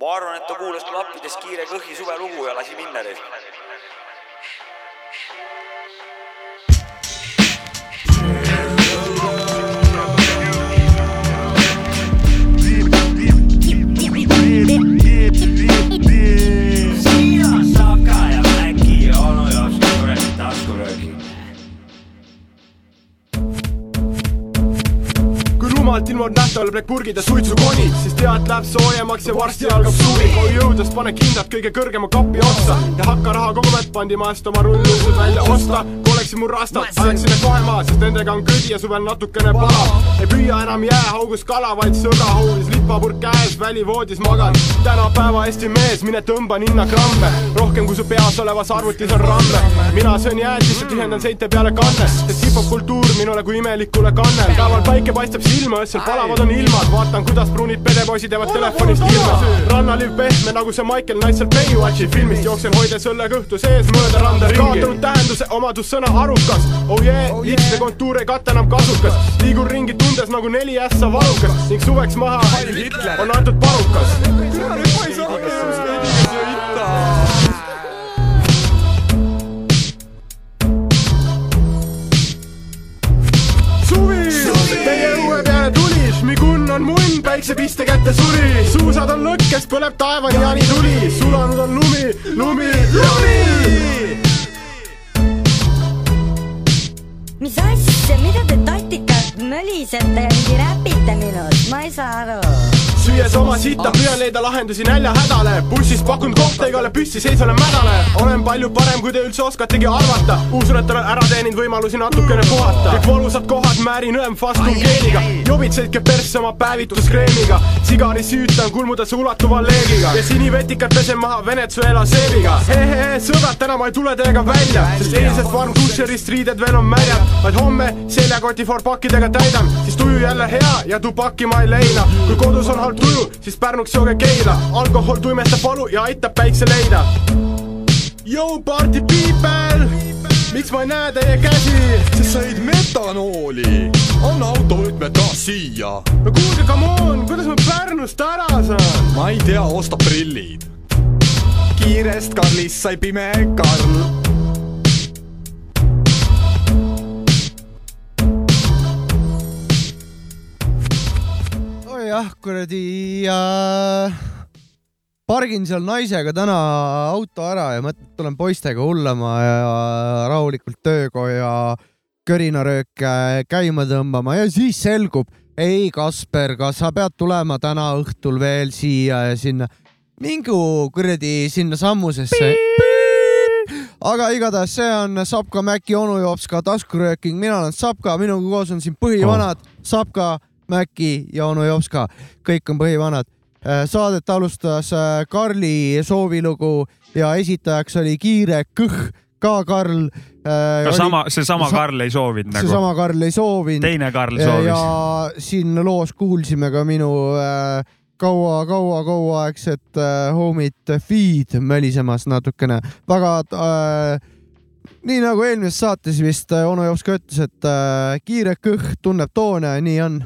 ma arvan, et ta kuulas klappides kiire kõhi suvelugu ja lasi minna. Saka rumalt ilmuvad nähtaval Black Burgid ja suitsukonid, siis tead, läheb soojemaks ja varsti algab suvi. koju jõudes pane kindad kõige kõrgema kapi otsa ja hakka raha koguma, et pandimajast oma rullused välja osta. kui oleksid mul rastad, ajaks sinna kohe maha, sest nendega on kõdi ja suvel natukene palav. ei püüa enam jäähaugus kala, vaid sõgahoovis, lipapurk käes, välivoodis magad. tänapäeva Eesti mees, mine tõmba ninna gramme, rohkem kui su peas olevas arvutis on ramme. mina söön jäätist ja tühjendan seinte peale kannest, sest hip-hop kultuur minule kui imelikule kannel. päeval päike paistab silma, öösel palavad on ilmad, vaatan, kuidas pruunid pedepoisid jäävad telefonist ilma. rannaliv pehme nagu see Michael Knight seal Baywatchi filmist, jooksen hoides õllekõhtu sees mööda randa ringi. kaotanud tähenduse omadus sõna arukas, oh yeah, lipside kontuur ei kata enam kasukas. liigun ringi tundes nagu neli ässa valukas ning suveks maha on antud parukas. suvi, suvi., teie õue peale tuli, Šmigun on munn, päiksepiste kätte suri, suusad on lõkkes, põleb taevani Jaani tuli, sulanud on lumi, lumi, lumi. mis asja, mida te tatikalt ja mingi räpite minust, ma ei saa aru. Süües oma sita, püüan leida lahendusi näljahädale, bussis pakun kohta igale püssi seisvale mädale. olen palju parem, kui te üldse oskategi arvata, usun, et olen ära teeninud võimalusi natukene puhata. kõik valusad kohad määrin õem fastum geeniga, jobid sõitke persse oma päevituskreemiga, sigari süütan kulmudesse ulatuva leegiga ja sinivetikad pesen maha Venezuela seebiga. hehehe, sõbrad, täna ma ei tule teiega välja, sest eilsest Farm Kusherist riided veel on märjad, vaid homme seljakoti for pakkidega täidan, siis tuju jälle hea ja tupaki ma ei leina. kui kodus on halb tuju, siis Pärnuks jooge Keila, alkohol tuimestab valu ja aitab päikse leida. Yo party people, miks ma ei näe teie käsi? sest sa jõid metanooli. anna autovõtmed taas siia. no kuulge, come on, kuidas ma Pärnust ära saan? ma ei tea, osta prillid. kiirest Karlist sai pime Karl. jah, kuradi äh, pargin seal naisega täna auto ära ja mõtlen, et tulen poistega hullama ja rahulikult töökoja körinarööke käima tõmbama ja siis selgub, ei Kasper, kas sa pead tulema täna õhtul veel siia ja sinna, mingu kuradi sinna sammusesse. aga igatahes see on Sapka, Mäki, onu Jopska taskurööking, mina olen Sapka, minuga koos on siin põhivanad oh. Sapka, Mäki ja onu Jopska, kõik on põhivanad. saadet alustas äh, Karli soovilugu ja esitajaks oli Kiire Kõh, ka Karl. ka sama, seesama Karl ei soovinud nagu. seesama Karl ei soovinud. teine Karl soovis. ja siin loos kuulsime ka minu äh, kaua-kaua-kauaaegset äh, homit Feed mölisemas natukene, väga äh, nii nagu eelmises saates vist äh, onu Jopska ütles, et äh, kiire kõh tunneb toone, nii on.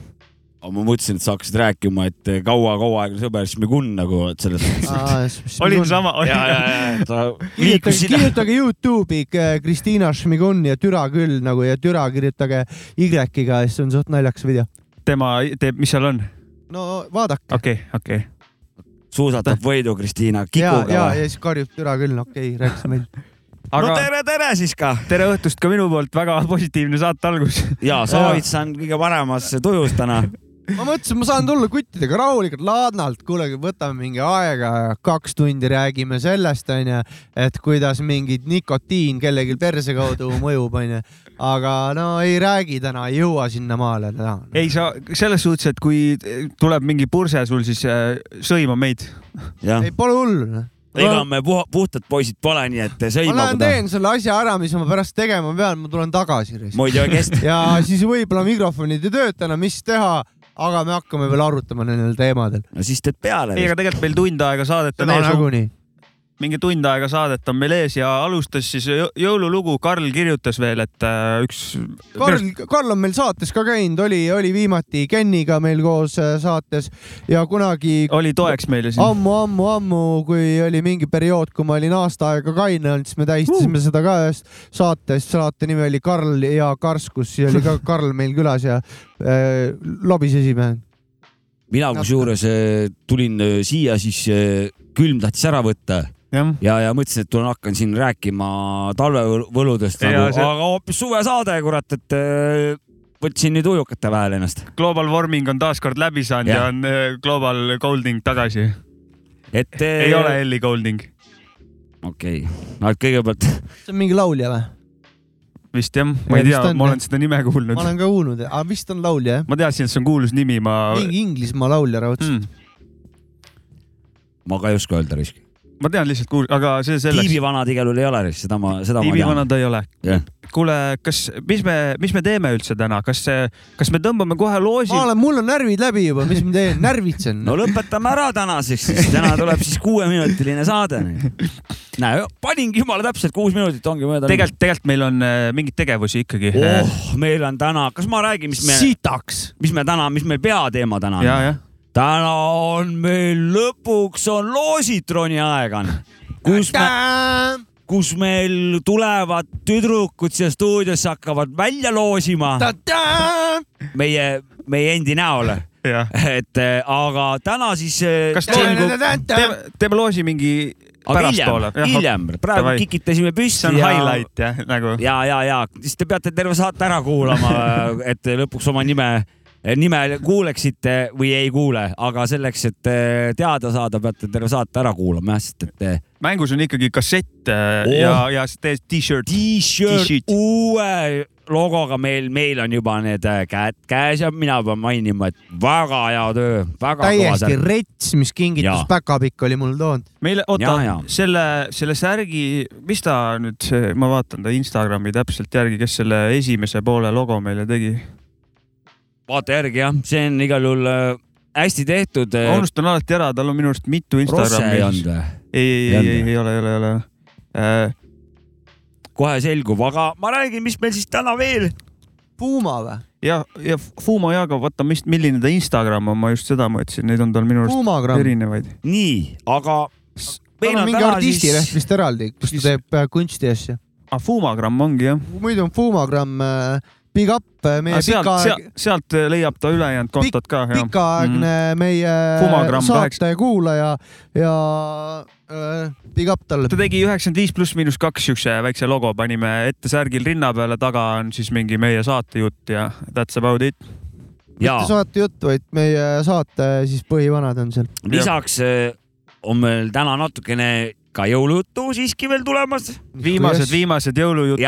Ma mõtlesin, et sa hakkasid rääkima, et kaua-kaua aega sõber Šmigun nagu et selles mõttes. olin sama, ja, ja, ja ta kirjutage, liikus sinna. kirjutage Youtube'i äh, Kristiina Šmigun ja türa küll nagu ja türa kirjutage Y-ga, siis on suht naljakas video. tema teeb, mis seal on? no vaadake. okei, okei. suusatab võidu Kristiina ja, kikuga ja, või? ja siis karjub türa küll, okei okay,, rääkis meil. aga no tere, tere siis ka. tere õhtust ka minu poolt, väga positiivne saate algus. ja soovitan kõige paremas tujus täna. Ma mõtlesin, ma saan tulla kuttidega rahulikult laadnalt, kuule, võtame mingi aega, kaks tundi räägime sellest, onju, et kuidas mingit nikotiin kellelgi perse kaudu mõjub, onju. aga no ei räägi täna, ei jõua sinnamaale täna. ei sa selles suhtes, et kui tuleb mingi purse sul, siis äh, sõima meid. ei, pole hullu. ega me puha- puhtad poisid pole, nii et ma sõimagu lähen teen selle asja ära, mis ma pärast tegema pean, ma tulen tagasi. muid ei ole kest-. ja siis võib-olla mikrofonid ei tööta enam, mis teha, aga me hakkame veel arutama nendel teemadel. no siis teed peale ei, aga tegelikult meil tund aega saadet on ees. nagunii. Mingi tund aega saadet on meil ees ja alustas siis jõ- jõululugu. Karl kirjutas veel, et äh, üks. Karl, Karl on meil saates ka käinud, oli, oli viimati Kenniga meil koos äh, saates ja kunagi oli toeks meile siin. ammu-ammu-ammu, kui oli mingi periood, kui ma olin aasta aega kaine olnud, siis me tähistasime uh. seda ka ühes saates, saate nimi oli Karl ja Karskus, siis oli ka Karl meil külas ja äh, lobisesime. mina kusjuures äh, tulin siia, siis külm tahtis ära võtta ja, ja mõtlesin, et tulen hakkan siin rääkima talvevõludest nagu, see- aga hoopis suvesaade, kurat, et äh, võtsin nüüd ujukate vahel ennast. Global Warming on taas kord läbi saanud ja, ja on äh, Global Golding tagasi. et äh, ei ole Elli Golding okei okay., no et kõigepealt see on mingi laulja või? vist jah, Ja ma ei tea, ma olen seda nime kuulnud ma. olen ka kuulnud, aga vist on laulja jah? ma teadsin, et see on kuulus nimi, ma. mingi Inglismaa laulja raudselt Mm, ma ka ei oska öelda riski. Ma tean lihtsalt kuul-, aga see selleks. tiibivanad igal juhul ei ole, seda ma, seda ma tean. tiibivana ta ei ole Jah.. kuule, kas, mis me, mis me teeme üldse täna, kas, kas me tõmbame kohe loosi ma? olen, mul on närvid läbi juba, mis ma teen, närvitsen no lõpetame ära tänaseks, siis täna tuleb siis kuueminutiline saade. näe, paningi jumala täpselt kuus minutit ongi mööda. tegelikult, tegelikult meil on äh, mingeid tegevusi ikkagi. oh, meil on täna, kas ma räägin, mis me, sitaks. mis me täna, mis meil peateema täna on? ja, täna on meil lõpuks on loositroni aeg on, kus me, kus meil tulevad tüdrukud siia stuudiosse, hakkavad välja loosima meie, meie endi näol. et eh, aga täna siis. kas selgub, teeme, teeme loosi mingi aga pärastpoole hiljem,. hiljem, praegu Davai. kikitasime püsti. see on highlight jah, nagu. ja, ja, ja siis te peate terve saate ära kuulama, et lõpuks oma nime, nime kuuleksite või ei kuule, aga selleks, et eh, teada saada, peate terve saate ära kuulama jah, sest et eh, mängus on ikkagi kassett Oh. ja, ja see t-shirt. t-shirt uue logoga meil, meil on juba need eh, käed käes ja mina pean mainima, et väga hea töö, väga kõva täiesti särk. rets, mis kingitus päkapikk oli mulle toonud. meile, oota selle, selle särgi, mis ta nüüd, ma vaatan ta Instagrami täpselt järgi, kes selle esimese poole logo meile tegi. Vaata järgi jah, see on igal juhul äh, hästi tehtud. ma unustan alati ära, tal on minu arust mitu Rosse ei Instagrami. olnud või? ei, ei, Ei ei, ole, ei ole, ei ole äh,. kohe selgub, aga ma räägin, mis meil siis täna veel. Puma või? ja, ja Fumo Jaago, vaata, mis, milline ta Instagram on, ma just seda mõtlesin, neid on tal minu arust erinevaid. nii, aga tal on mingi artistileht siis, vist eraldi, kus ta Siis- teeb äh, kunstiasju. ah, Fumagramm ongi jah. muidu on Pumagramm, Big Up, meie sealt, pikaaeg- sealt, sealt leiab ta ülejäänud kontot ka. pikaaegne meie Pumagramm saate kuulaja ja äh, Big Up talle ta. tegi üheksakümmend viis pluss miinus kaks siukse väikse logo, panime ette särgil rinna peale, taga on siis mingi meie saatejutt ja that's about it. ja mitte saate jutt, vaid meie saate siis põhivanad on seal. lisaks äh, on meil täna natukene ka jõulujuttu siiski veel tulemas. viimased, viimased jõulujutud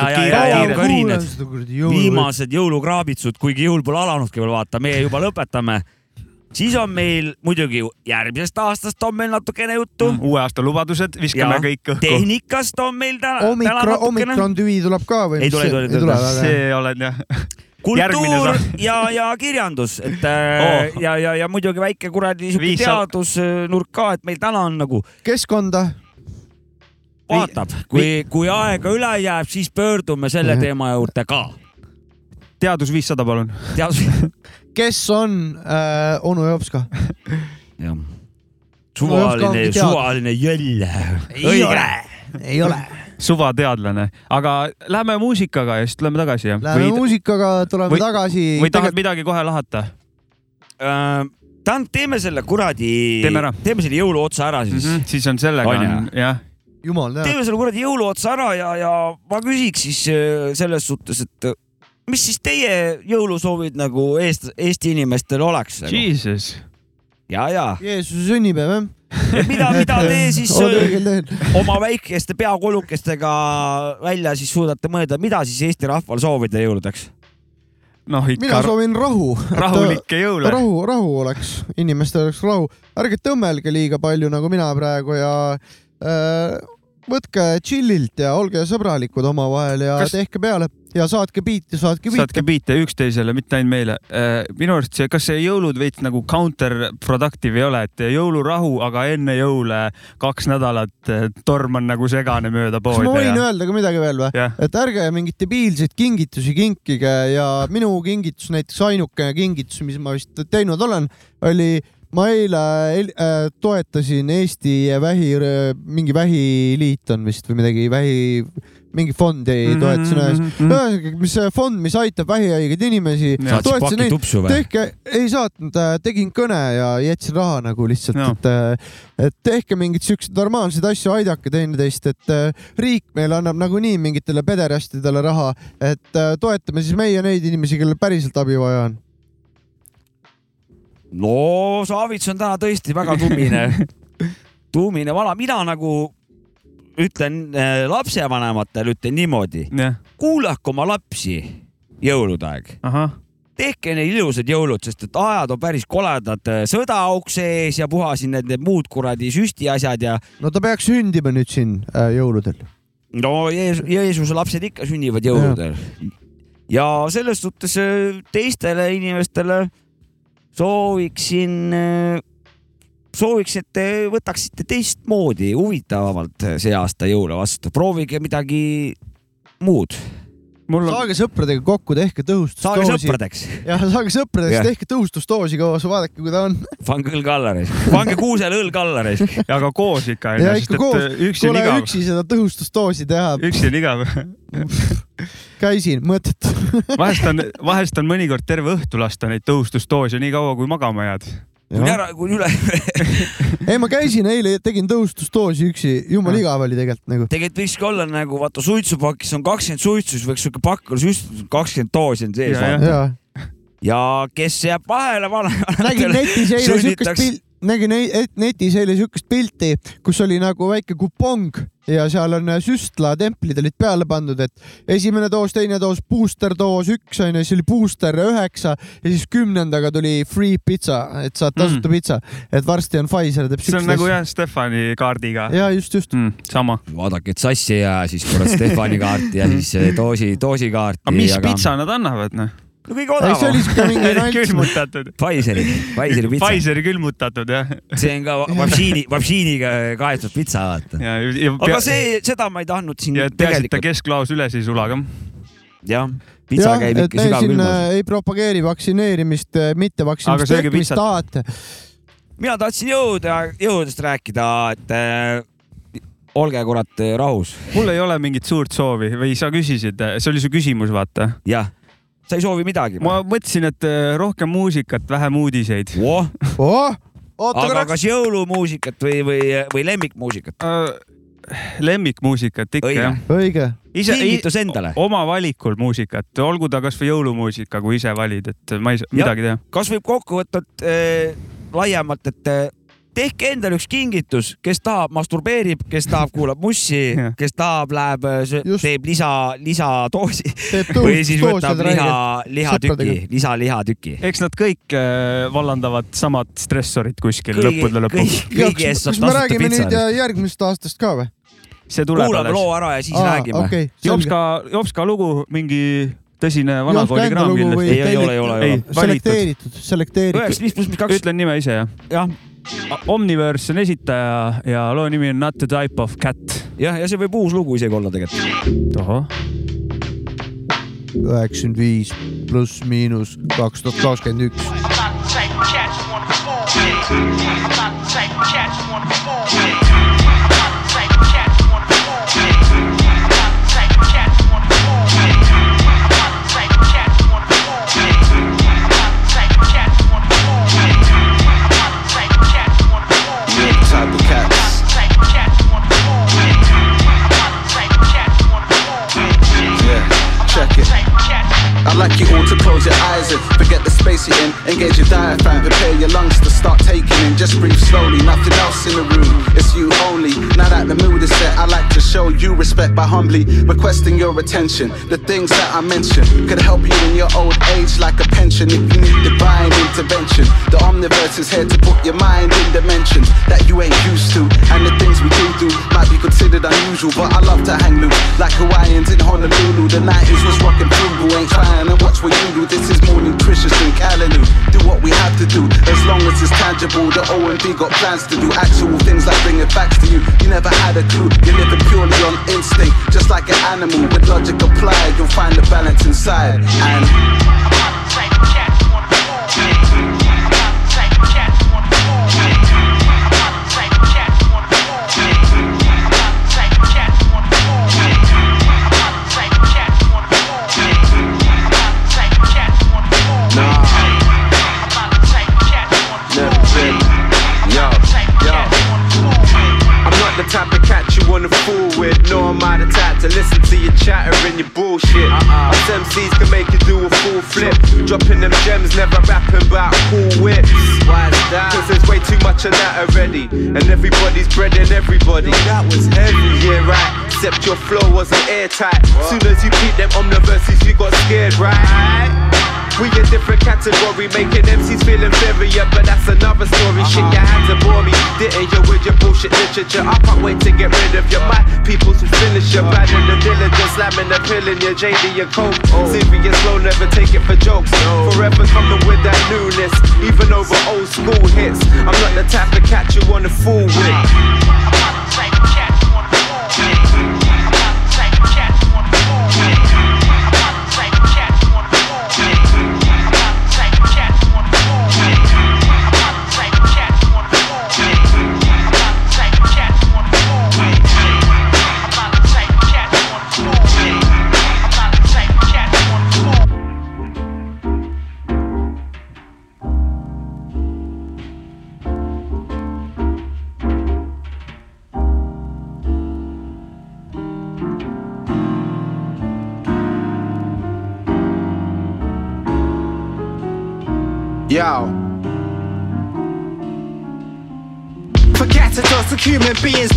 viimased jõulukraabitsud, kuigi jõul pole alanudki veel, vaata, meie juba lõpetame. siis on meil muidugi järgmisest aastast on meil natukene juttu. uue aasta lubadused, viskame Ja, kõik õhku. tehnikast on meil täna, Omikron. Omikron tüvi tuleb ka või? Ei tule, ei tule, ei tule. see olen jah. kultuur ja, ja kirjandus, et äh, Oh. ja, ja, ja muidugi väike kuradi siuke Viissada- teadusnurk ka, et meil täna on nagu keskkonda, vaatab, kui, kui aega üle jääb, siis pöördume selle Mhm. teema juurde ka. teadus viissada, palun. teadus, kes on äh, onu Jops ka? jah. Suvaline suvaline jõll. ei ole, ei ole. suvateadlane, aga lähme muusikaga ja siis tuleme tagasi jah? Läheme muusikaga, tuleme või- tagasi. või tahad midagi kohe lahata? tähendab, teeme selle kuradi, Teeme selle jõuluotsa ära siis mm. -hmm. siis on sellega jah. Jumal teab. teeme selle kuradi jõuluotsa ära ja, ja ma küsiks siis äh, selles suhtes, et äh, mis siis teie jõulusoovid nagu Eest, Eesti inimestel oleks nagu?? Jesus. ja, ja Jeesuse sünnipäev jah? mida, mida te siis äh, oma väikeste peakolukestega välja siis suudate mõelda, mida siis Eesti rahval soovida jõuludeks? noh, mina ikka soovin rahu. rahulikke jõule. rahu, rahu oleks, inimestel oleks rahu. ärge tõmmelge liiga palju nagu mina praegu ja äh, võtke chill'ilt ja olge sõbralikud omavahel ja Kas- tehke peale ja saatke biite, saatke biite saatke. biite üksteisele, mitte ainult meile. minu arust see, kas see jõulud veits nagu counterproductive ei ole, et jõulurahu, aga enne jõule kaks nädalat eh, torm on nagu segane mööda kas ma võin ja, öelda ka midagi veel või? et ärge mingeid debiilseid kingitusi kinkige ja minu kingitus, näiteks ainukene kingitus, mis ma vist teinud olen, oli ma eile äh, toetasin Eesti vähi, mingi vähiliit on vist või midagi, vähi, mingi fondi Mhm, toetasin ühes. mm -hmm. ühesõnaga, mis see fond, mis aitab vähihaigeid inimesi, toetasin neid, tehke, ei saatnud, tegin kõne ja jätsin raha nagu lihtsalt et, et tehke mingeid siukseid normaalseid asju, aidake teineteist, et äh, riik meile annab nagunii mingitele pederastidele raha, et äh, toetame siis meie neid inimesi, kellel päriselt abi vaja on. No Savits on täna tõesti väga tumine, tumine vana, mina nagu ütlen äh, lapsevanematele, ütlen niimoodi, kuulake oma lapsi, jõulude aeg, tehke neile ilusad jõulud, sest et ajad on päris koledad, sõda ukse ees ja puha siin need, need muud kuradi süstiasjad ja no ta peaks sündima nüüd siin äh, jõuludel. no Jeesus, Jeesuse lapsed ikka sünnivad jõuludel. ja selles suhtes äh, teistele inimestele sooviksin, sooviks, et te võtaksite teistmoodi, huvitavamalt see aasta jõule vastu, proovige midagi muud, mul on, saage sõpradega kokku, tehke saage tõhustusdoosi. sõpradeks, jah, saage sõpradeks tehke tõhustusdoosi koos, vaadake, kui ta on. pange õlg alla, pange kuusele õlg alla, aga koos ikka ja ikka sest koos kuule igav, üksi seda tõhustusdoosi teha, üksi on igav. käisin, mõttetu. vahest on, vahest on mõnikord terve õhtu lasta neid tõhustusdoose nii kaua, kui magama jääd. Kuni ära, kuni üle. ei, ma käisin eile, tegin tõhustusdoosi üksi, jumala igav oli tegelikult nagu. tegelikult võikski olla nagu vaata suitsupakis on kakskümmend suitsu, siis võiks siuke pakk olla süstitud, kakskümmend doosi on sees Ja, kes jääb vahele nägin vanematele, netis eile siukest pilti, nägin netis eile siukest pilti, kus oli nagu väike kupong ja seal on äh, süstla templid olid peale pandud, et esimene doos, teine doos, booster doos üks onju, siis oli booster üheksa ja siis kümnendaga tuli free pitsa, et saad tasuta mm. pitsa, et varsti on Pfizer teeb see on nagu jah, Stefani kaardiga. ja just, just. Mm, sama. vaadake, et sassi jää siis kurat Stefani kaarti ja siis eh, doosi, doosikaarti. aga mis pitsa nad annavad noh? No kõige ei, see oli odavam. siuke mingi nalts. külmutatud. Pfizeri, Pfizeri pitsa. Pfizeri külmutatud jah. see on ka vapšiini, vapšiiniga kaetud pitsa, vaata. ja, ja aga see, seda ma ei tahtnud siin ja peaasi, et ta tegelikult, kesklaos üles ei sula ka. jah, pitsa jah, käib ikka sügavkülmas. ei propageeri vaktsineerimist, mitte vaktsineerimist, tehke mis tahate. mina tahtsin jõuda, jõududest rääkida, et äh, olge kurat rahus. mul ei ole mingit suurt soovi või sa küsisid, see oli su küsimus, vaata. jah, sa ei soovi midagi. ma mõtlesin, et eh, rohkem muusikat, vähem uudiseid oh,. oh, aga korraks. kas jõulumuusikat või, või, või lemmikmuusikat? uh,. lemmikmuusikat ikka jah. õige. ise, kingitus endale. oma valikul muusikat, olgu ta kasvõi jõulumuusika, kui ise valid, et ma ei saa midagi teha. kas võib kokku võtta äh, laiemalt, et äh, tehke endale üks kingitus, kes tahab, masturbeerib, kes tahab, kuulab mussi kes tahab, läheb, Just. teeb lisa, lisadoosi teeb või siis võtab ja liha lihatüki lisalihatüki. eks nad kõik äh, vallandavad samad stressorid kuskil lõppude lõpuks. kas me räägime nüüd äh, järgmisest aastast ka või? see tuleb kuulame alles. loo ära ja siis räägime. okei, selge. Jopska, Jopska lugu, mingi tõsine vanakooli enda kraam kindlasti Ei, ei ole, ei ole, ei ole. Ei, selekteeritud, selekteeritud. üheksa, viis pluss kaks, ütlen nime ise jah. jah, Omniverse on esitaja ja loo nimi on Not the type of cat. jah, ja see võib uus lugu isegi olla tegelikult. tohoh, üheksakümmend viis pluss miinus kaks tuhat kakskümmend üks. Like you all to close your eyes and forget the space you're in. Engage your diaphragm, prepare your lungs to start taking in. Just breathe slowly, nothing else in the room. It's you only. Now that the mood is set, I like to show you respect by humbly requesting your attention. The things that I mention could help you in your old age like a pension if you need divine intervention. The omniverse is here to put your mind in dimensions that you ain't used to. And the things we do do might be considered unusual. but I love to hang loose like Hawaiians in Honolulu. The 90s was rocking frugal, ain't trying to watch what you do. This is more nutritious than Callaloo. Do what we have to do, as long as it's tangible. The OMB got plans to do actual things like bringing facts to you. You never had a clue, you're living purely on instinct, just like an animal. With logic applied, you'll find the balance inside. And flip, dropping them gems, never rapping about cool whips. Why is that? Cause there's way too much of that already, and everybody's breading everybody. that was heavy, yeah, right. Except your flow wasn't airtight. Soon as you peep them omniverses, you got scared, right? We a different category, making MCs feel inferior, but that's another story. Shit, you had to bore me, didn't you, with your bullshit literature? I can't wait to get rid of you. My people's will finish you, bad in the diligence, slamming the pill in your JD, your coke. Serious flow, never take it for jokes. Forever coming with that newness, even over old school hits. I'm not the type of cat you wanna fool with.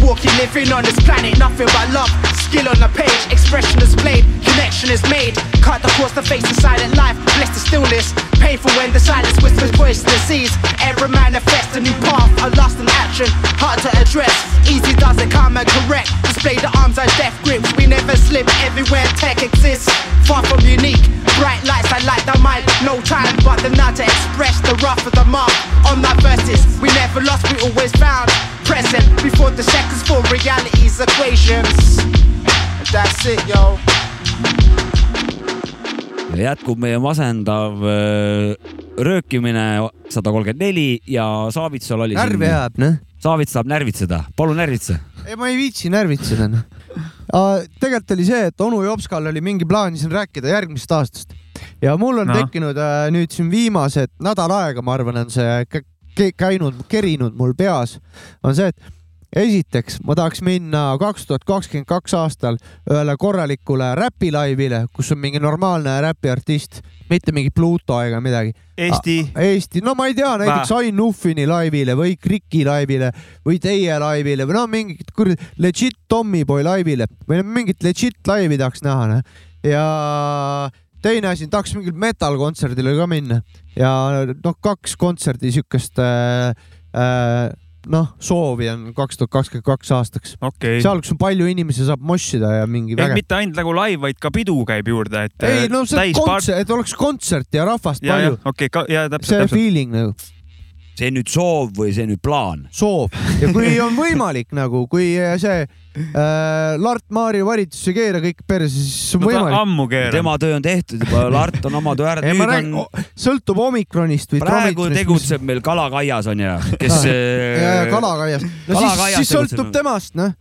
Walking, living on this planet, nothing but love. Skill on the page, expression displayed, connection is made. Cut across the face of silent life, bless the stillness. Painful when the silence whispers poisonous seeds. Every manifest a new path, a lost in action, hard to address. Easy does it come and correct. Display the arms and death grips, we never slip everywhere tech exists. Far from unique, bright lights, I light the mind. No time but the now to express the rough of the mark. On my verses, we never lost, we always found present before the seconds for reality's equations. And that's it, yo. jätkub meie masendav öö, röökimine sada kolmkümmend neli ja Saavitsal oli närvi ajab, noh. Saavits tahab närvitseda, palun närvitse. ei, ma ei viitsi närvitseda, noh. tegelikult oli see, et onu Jopskal oli mingi plaan siin rääkida järgmisest aastast ja mul on no. tekkinud äh, nüüd siin viimased nädal aega, ma arvan, on see käinud, kerinud mul peas, on see, et esiteks ma tahaks minna kaks tuhat kakskümmend kaks aastal ühele korralikule räpilaivile, kus on mingi normaalne räpiartist, mitte mingi Pluto ega midagi. Eesti. Eesti, no ma ei tea, näiteks Ain Nuffini laivile või Kriki laivile või teie laivile või no mingit kuradi legit Tommyboy laivile või mingit legit laivi tahaks näha, noh. ja teine asi, tahaks mingil metal kontserdile ka minna ja noh, kaks kontserdi siukest äh, äh, noh, soovi on kaks tuhat kakskümmend kaks aastaks okei. seal, kus on palju inimesi, saab mossida ja mingi mitte ainult nagu live, vaid ka pidu käib juurde, et. ei no see kontsert, et oleks kontsert ja rahvast ja palju, okei okay,, ja täpselt, see täpselt. feeling nagu. See nüüd soov või see nüüd plaan? soov ja kui on võimalik nagu, kui see äh, Lart Maari valitsus ei keera kõik perse, siis on no võimalik. ammu keerab. tema töö on tehtud juba, Lart on oma töö ära ei, ma teinud, on, sõltub omikronist või praegu tegutseb meil kalakaias on ju, kes. ja, ja kalakaias. no siis, Kalakaias siis sõltub tegutseb. temast, noh.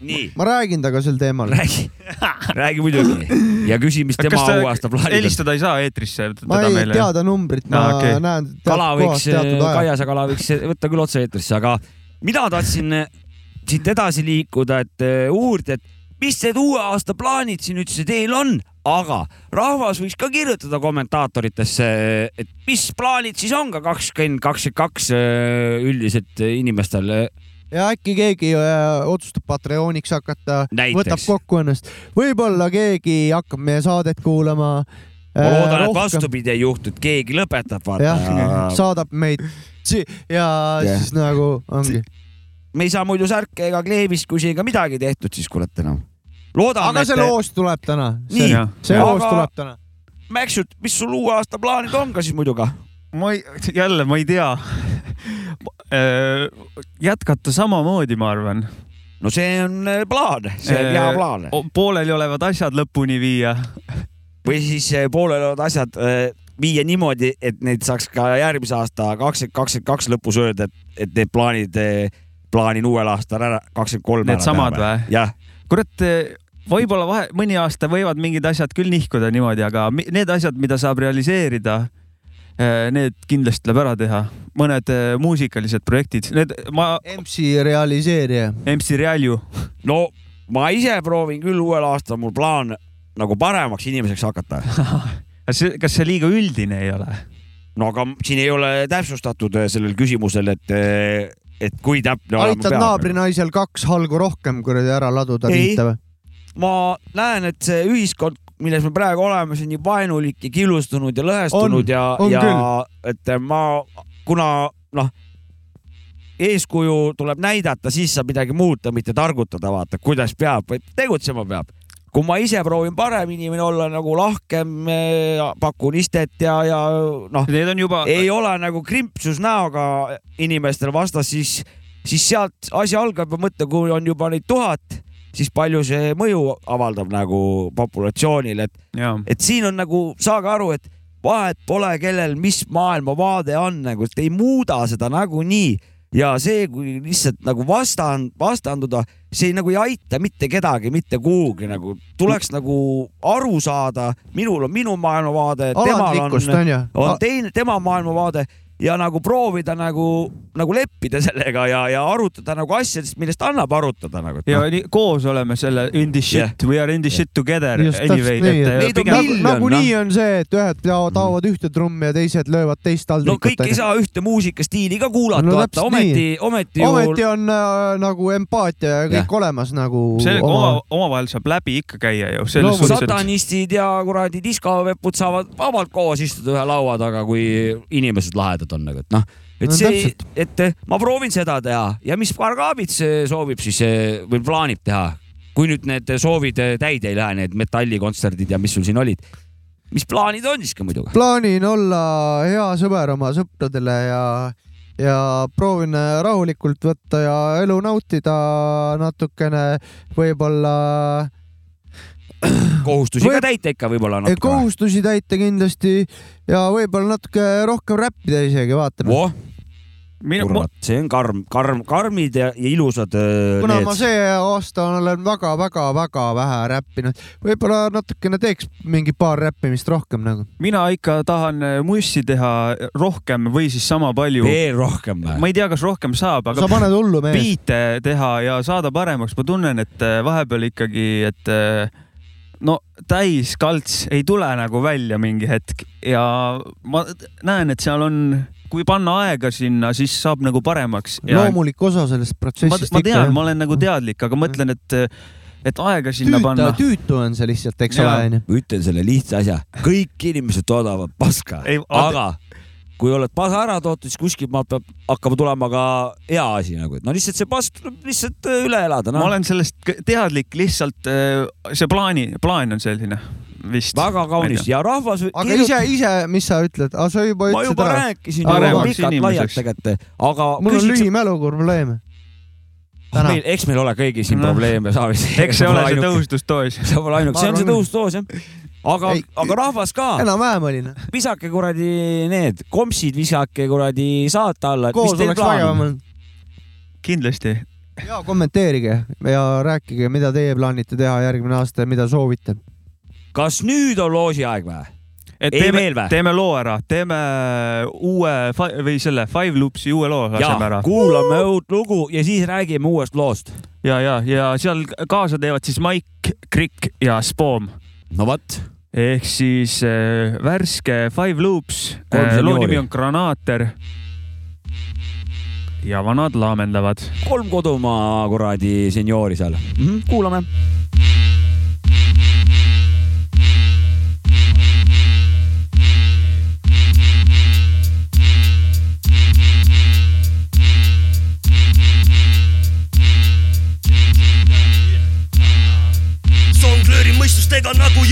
nii, ma räägin temaga sel teemal. räägi, räägi muidugi ja küsi, mis tema kas ta uue aasta plaanid on. helistada ei saa eetrisse ma ei meile? tea ta numbrit, ma Aa, okei. näen kala teatud võiks teatud ajal. Kaiase kala võiks võtta küll otse-eetrisse, aga mina tahtsin siit edasi liikuda, et eh, uurida, et mis need uue aasta plaanid siin üldse teil on, aga rahvas võiks ka kirjutada kommentaatoritesse, et mis plaanid siis on ka kakskümmend, kakskümmend kaks üldiselt inimestel. Ja äkki keegi äh, otsustab Patreoniks hakata, võtab kokku ennast, võib-olla keegi hakkab meie saadet kuulama. ma loodan, et vastupidi ei juhtu, et keegi lõpetab, vaata. saadab meid ja Jah. siis nagu ongi. me ei saa muidu särke ega kleeviskusi ega midagi tehtud siis kurat enam. loodame, aga see loos tuleb täna. See, see loos Aga- tuleb täna. Mäksut, mis sul uue aasta plaanid on ka siis muidu ka? Ma ei, jälle ma ei tea. jätkata samamoodi, ma arvan. no see on äh, plaan, see on hea plaan. pooleliolevad asjad lõpuni viia. või siis äh, pooleliolevad asjad äh, viia niimoodi, et neid saaks ka järgmise aasta kakskümmend kakskümmend kaks lõpus öelda, et, et need plaanid, plaanin uuel aastal ära, kakskümmend kolm. Needsamad või? jah, kurat, võib-olla vahe, mõni aasta võivad mingid asjad küll nihkuda niimoodi, aga need asjad, mida saab realiseerida, need kindlasti tuleb ära teha. mõned eh, muusikalised projektid, need ma, MC realiseerija. MC Realju. no ma ise proovin küll uuel aastal, mul plaan nagu paremaks inimeseks hakata. kas see, kas see liiga üldine ei ole? no aga siin ei ole täpsustatud äh, sellel küsimusel, et, et kui täpne aitad naabrinaisel kaks halgu rohkem kuradi ära laduda, Ei. riita või? ma näen, et see ühiskond, milles me praegu oleme, see on nii vaenulik ja killustunud ja lõhestunud On, ja, ja küll. et ma, kuna noh, eeskuju tuleb näidata, siis saab midagi muuta, mitte targutada, vaata, kuidas peab, tegutsema peab. kui ma ise proovin parem inimene olla nagu lahkem, pakun istet ja, ja noh, juba, ei ole nagu krimpsus näoga inimestel vastas, siis, siis sealt asi algab ja mõtle, kui on juba neid tuhat, siis palju see mõju avaldab nagu populatsioonile, et, et siin on nagu, saage aru, et vahet pole, kellel mis maailmavaade on nagu, ei muuda seda nagunii. Ja see, kui lihtsalt nagu vastand, vastanduda, see nagu ei aita mitte kedagi mitte kuhugi nagu, tuleks nagu aru saada, minul on minu maailmavaade, temal on on teine, tema maailmavaade ja nagu proovida nagu, nagu leppida sellega ja, ja arutada nagu asjadest, millest annab arutada nagu. ja nii, koos oleme selle in the shit yeah., we are in the shit together just anyway, täpselt nii, et Neid eh, on nagunii noh. on see, et ühed taovad, taovad ühte trummi ja teised löövad teist no taldrikut kõik ei. saa ühte muusikastiili ka kuulata No no,, vaata ometi ometi ju ometi on äh, nagu empaatia ja kõik Jah. olemas nagu. sellega oma, omavahel saab läbi ikka käia ju, et satanistid ja kuradi diskovepud saavad vabalt koos istuda ühe laua taga, kui inimesed lahedad on nagu, et noh, et No see, et ma proovin seda teha. Ja mis Vargavits eh, soovib siis eh, või plaanib teha, kui nüüd need soovid eh, täide ei lähe, need metallikontserdid ja mis sul siin olid, mis plaanid on siis ka muidu? plaanin olla hea sõber oma sõpradele ja, ja proovin rahulikult võtta ja elu nautida natukene, võib-olla kohustusi Või- ka täita ikka võib-olla natuke. kohustusi täita kindlasti ja võib-olla natuke rohkem räppida isegi, vaatame. voh, minu, kurat, see on karm, karm, karmid ja, ja ilusad eh, kuna need ma see aasta olen väga-väga-väga vähe räppinud, võib-olla natukene teeks mingi paar räppimist rohkem nagu. mina ikka tahan eh, mussi teha rohkem või siis sama palju. veel rohkem või? ma ei tea, kas rohkem saab, sa aga paned hullu mees. biite teha ja saada paremaks, ma tunnen, et eh, vahepeal ikkagi, et no täiskalts ei tule nagu välja mingi hetk ja ma näen, et seal on, kui panna aega sinna, siis saab nagu paremaks. loomulik osa sellest ma, protsessist ma tean, ma olen nagu teadlik, aga mõtlen, et, et aega sinna tüütu panna,. tüütu on see lihtsalt, eks ole, onju. ma ütlen selle lihtsa asja, kõik inimesed toodavad paska, Ei, aga kui oled pasa ära toodud, siis kuskilt maalt peab hakkama tulema ka hea asi nagu, et no lihtsalt see pask tuleb lihtsalt äh, üle elada, ma noh. olen sellest teadlik, lihtsalt eh, see plaani, plaan on selline vist. väga kaunis ja rahvas. aga ise, ise, mis sa ütled, sa juba ma ütlesid juba ära. rääkisin Aga juba pikalt-laialt tegelikult, aga mul on küsiks- lühimäluprobleem. täna. meil, eks meil ole kõigil siin Noh. probleeme, Saavis. eks see ole see. tõustusdoos. see pole ainuke, see on see tõusdoos jah. Aga aga rahvas ka, enam-vähem oli noh. visake kuradi need kompsid, visake kuradi saate alla. koos oleks vägevam olnud. kindlasti. ja kommenteerige ja rääkige, mida teie plaanite teha järgmine aasta ja mida soovite. kas nüüd on loosi aeg või? et Ei teeme teeme loo ära, teeme uue või selle Five Loopsi uue loo laseme ja ära. kuulame uut lugu ja siis räägime uuest loost. ja, ja, ja seal kaasa teevad siis Mike, Krikk ja Spoom no vot, ehk siis äh, värske Five Loops äh,, loo nimi on Granaater. ja vanad laamendavad. kolm kodumaa kuradi seniori seal mm. -hmm, kuulame.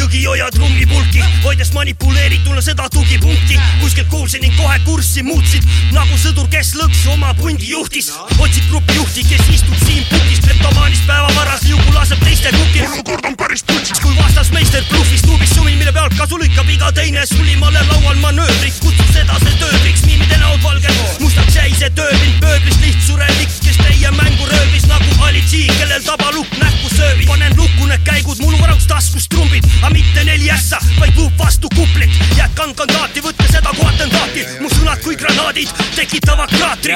Tuulega nagu jõgi hoiad rummipulki, hoides manipuleerituna seda tugipunkti. kuskilt kuulsin ning kohe kurssi muutsid nagu sõdur, kes lõksu oma pundi juhtis. otsid gruppjuhti, kes istub siin pukis, kleptomaanist päevavaras liugu laseb teiste kukil. olukord on päris putsis, kui vastas meister bluffis, tuubis sumil, mille pealt kasu lükkab iga teine sulimale laual manöövriks, kutsub seda see tööbriks, miimide näol valged, mustaks jäi see tööpind pööblis, lihtsurelik, kes teie mängu röövis nagu Ali G, kellel tabalukk näkku sööbis. panen lukku need käigud, mul varaks taskus trumbid, aga mitte neli ässa, vaid luup vastu kuplit. jätkan kandaati, võtke seda kui atentaati, mu sõnad kui granaadid tekitavad kraatri.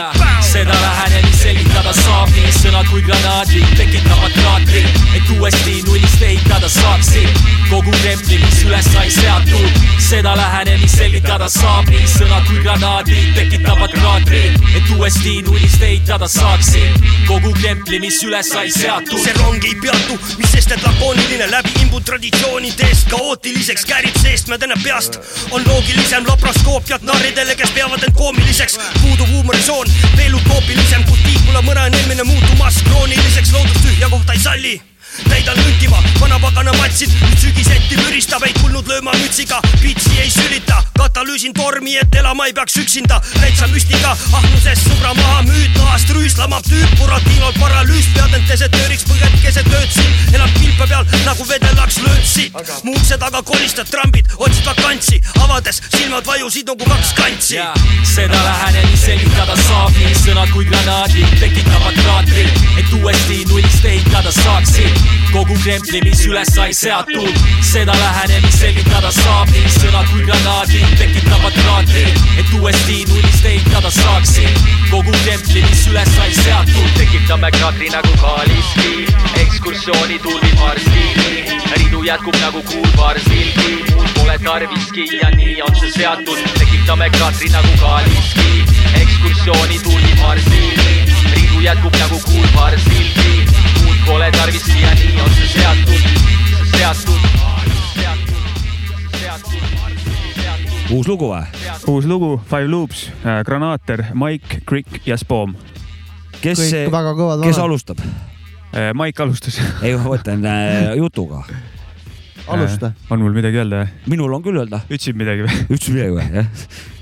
seda lähenemist selgitada saab nii sõnad kui granaadid tekitavad kraatri, et uuesti nullist ehitada saaksid kogu templi, mis üles sai seatud. seda lähenemist selgitada saab nii sõnad kui granaadid tekitavad kraatri, et uuesti nullist ehitada saaksid kogu templi, mis üles sai seatud. see rong ei peatu, mis sest, et lakooniline läbi imbud traditsioonidest kaootiliseks käärib seestmädene peast. on loogilisem laparoskoopiat narridele, kes peavad end koomiliseks. puudub huumorisoon, veel utoopilisem, kus tiibula mõne eelmine muutumas krooniliseks, loodus tühja kohta ei salli täidan lüntima, vanapagana matsid, nüüd sügiseti müristab, ei tulnud lööma mütsiga, pitsi ei sülita, katalüüsin tormi, et elama ei peaks üksinda, täitsa müstika, ahnusest sõbra maha müüd, nahast rüüslamab tüüp, Buratinol paralüüs, pead end desertööriks, põged keset ööd siin, elab kilpe peal nagu vedelaks löötsi, mu ukse taga kolistad trambid, otsid vakantsi, avades silmad vajusid nagu kaks kantsi. seda lähenemist selgitada saab nii sõnad kui granaadid tekitavad kraatri, et uuesti nullist ehitada saaksid kogu templi, mis üles sai seatud. seda lähenemist selgitada saab nii. Sõnad kui granaadid tekitavad kraatri, et uuesti nullist ehitada saaksid kogu templi, mis üles sai seatud. tekitame kraatri nagu Kaliski, ekskursiooni tulvib varsti, ridu jätkub nagu kuulpaar sildi, muud pole tarviski ja nii on see seatud. tekitame kraatri nagu Kaliski, ekskursiooni tulvib varsti, ridu jätkub nagu muud pole tarviski ja nii on see seatud, see seatud, uus lugu või? uus lugu, Five Loops, Granaater, Mike, Crick ja Spoom. kes kes vanad. alustab? Mike alustas. ei, ma mõtlen äh, jutuga. Alusta.. on mul midagi öelda? minul on küll öelda. ütlesid midagi või? ütlesin midagi või, jah?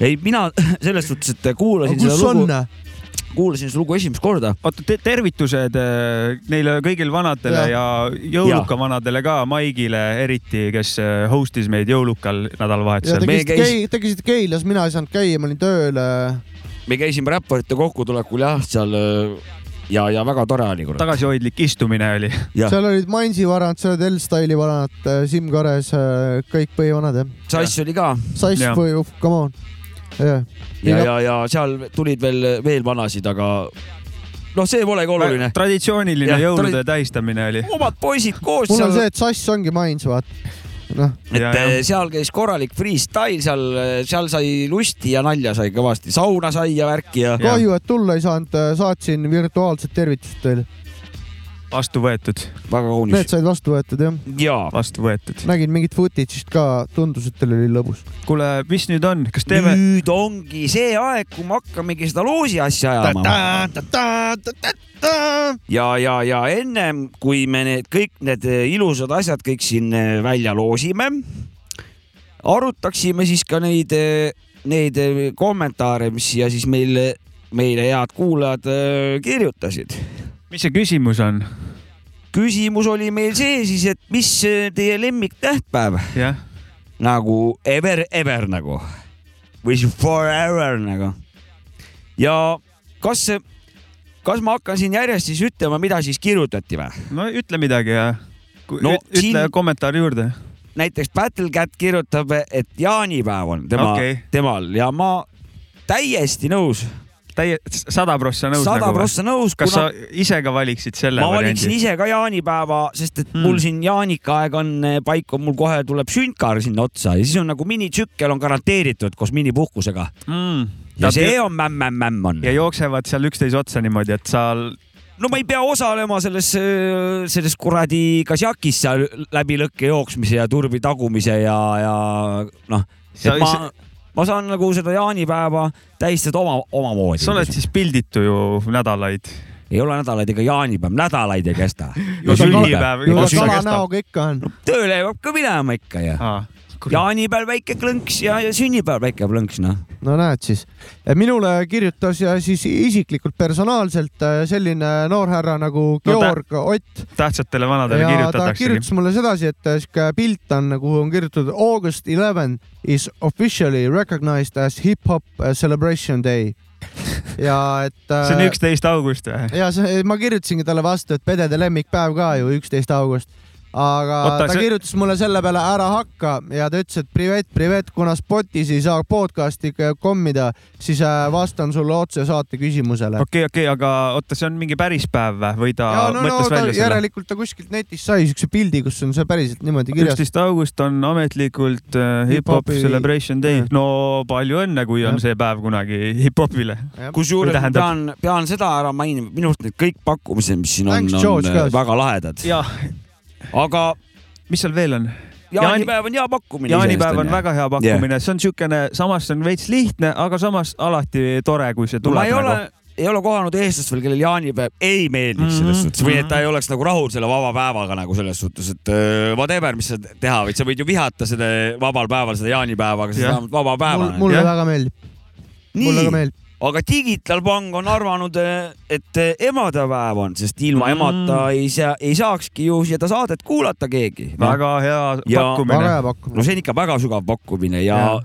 ei, mina selles suhtes, et kuulasin kus seda lugu on?, kuulasin seda lugu esimest korda. oota te, tervitused eh, neile kõigile vanadele ja, ja jõuluka vanadele ka, Maigile eriti, kes eh, host'is meid jõulukal ja nädalavahetusel te. käisite Kei-, te käisite Keilas, mina ei saanud käia, ma olin tööl. me käisime räpparite kokkutulekul jah, seal äh, ja, ja väga tore oli. tagasihoidlik istumine oli. seal olid Mansi varand, seal olid L-Style'i vanad, Siim Kares, kõik põhivanad jah. Sass oli ka. Sass või, come on. jah. ja, ja, ja seal tulid veel, veel vanasid, aga noh, see polegi oluline. traditsiooniline Jah, jõulude tradi- tähistamine oli. omad poisid koos mul on seal see, et Sass ongi Mainz, vaata. noh, et eh, seal käis korralik freestyle, seal, seal sai lusti ja nalja sai kõvasti, sauna sai ja värki ja. kahju, et tulla ei saanud, saatsin virtuaalset tervitust teile. Vastu võetud. väga kaunis. Need said vastu võetud jah? jaa. vastu võetud. nägin mingit footage'ist ka, tundus, et teil oli lõbus. kuule, mis nüüd on, kas teeme? nüüd ongi see aeg, kui me hakkamegi seda loosi asja ajama. ja, ja, ja ennem kui me need kõik need ilusad asjad kõik siin eh, välja loosime, arutaksime siis ka neid, neid kommentaare, mis siia siis meile, meile head kuulajad eh, kirjutasid. Mis see küsimus on? küsimus oli meil see siis, et mis teie lemmiktähtpäev jah, nagu ever, ever nagu või siis forever nagu. ja kas, kas ma hakkan siin järjest siis ütlema, mida siis kirjutati või? no ütle midagi ja No ütle siin- kommentaari juurde. näiteks Battlecat kirjutab, et jaanipäev on tema okay., temal ja ma täiesti nõus. täie, sada prossa nõus. sada prossa nõus, kas kuna sa ise ka valiksid selle ma valiksin ise ka jaanipäeva, sest et Hmm. mul siin jaanika aeg on eh, paika, mul kohe tuleb süntkar sinna otsa ja siis on nagu minitsükkel on garanteeritud koos minipuhkusega mm.. ja see on mämm-mämm-mämm on. ja jooksevad seal üksteise otsa niimoodi, et sa no ma ei pea osalema selles, selles kuradi kasjakis seal läbi lõkke jooksmise ja turbi tagumise ja, ja noh, Sa ma ma saan nagu seda jaanipäeva tähistada oma, omamoodi. sa oled siis pilditu ju nädalaid. ei ole nädalaid ega jaanipäev, nädalaid ei kesta. No sünnipäev ju ta otsa kala näoga ikka on. tööle jõuab ka minema ikka ja. Jaanipäev väike klõnks ja, ja sünnipäev väike plõnks, noh. no näed siis. minule kirjutas ja siis isiklikult personaalselt äh, selline noorhärra nagu No Georg Ott. tähtsatele vanadele ja ta kirjutataksegi. kirjutas mulle sedasi, et äh, sihuke pilt on, kuhu on kirjutatud August eleven is officially recognized as hip-hop uh, celebration day. ja et. see on üksteist august või? ja see, ma kirjutasingi talle vastu, et pedede lemmikpäev ka ju üksteist august. Aga Oota, ta see- kirjutas mulle selle peale ära hakka ja ta ütles, et privet, privet, kuna Spotis ei saa podcast'i kommida, siis äh, vastan sulle otse saate küsimusele. okei, okei, aga oota, see on mingi päris päev või, või ta ja no, no mõtles ta välja selle? järelikult ta kuskilt netist sai siukse pildi, kus on see päriselt niimoodi kirjas. üksteist august on ametlikult äh, hip-hop Hip-hopi- celebration day. no palju õnne, kui on see päev kunagi hip-hopile. kusjuures ma tähendab- pean, pean seda ära mainima, minu arust need kõik pakkumised, mis siin on, Thanks, on George, ka. äh, väga lahedad. jah, aga mis seal veel on? jaanipäev on hea pakkumine. jaanipäev on väga hea pakkumine yeah., see on niisugune, samas see on veits lihtne, aga samas alati tore, kui see tuleb ma ei ole nagu., ei ole kohanud eestlast veel, kellel jaanipäev ei meeldiks selles Mhm, suhtes või et ta mhm. ei oleks nagu rahul selle vaba päevaga nagu selles suhtes, et äh, whatever, mis sa teha võid, sa võid ju vihata selle vabal päeval seda jaanipäeva, aga see on vähemalt vaba päeva. mulle väga meeldib. mulle ka meeldib. Aga Digital Bank on arvanud, et emadepäev on, sest ilma Mm. emata ei saa, ei saakski ju seda saadet kuulata keegi. väga hea Ja- pakkumine. väga hea pakkumine. no see on ikka väga sügav pakkumine ja,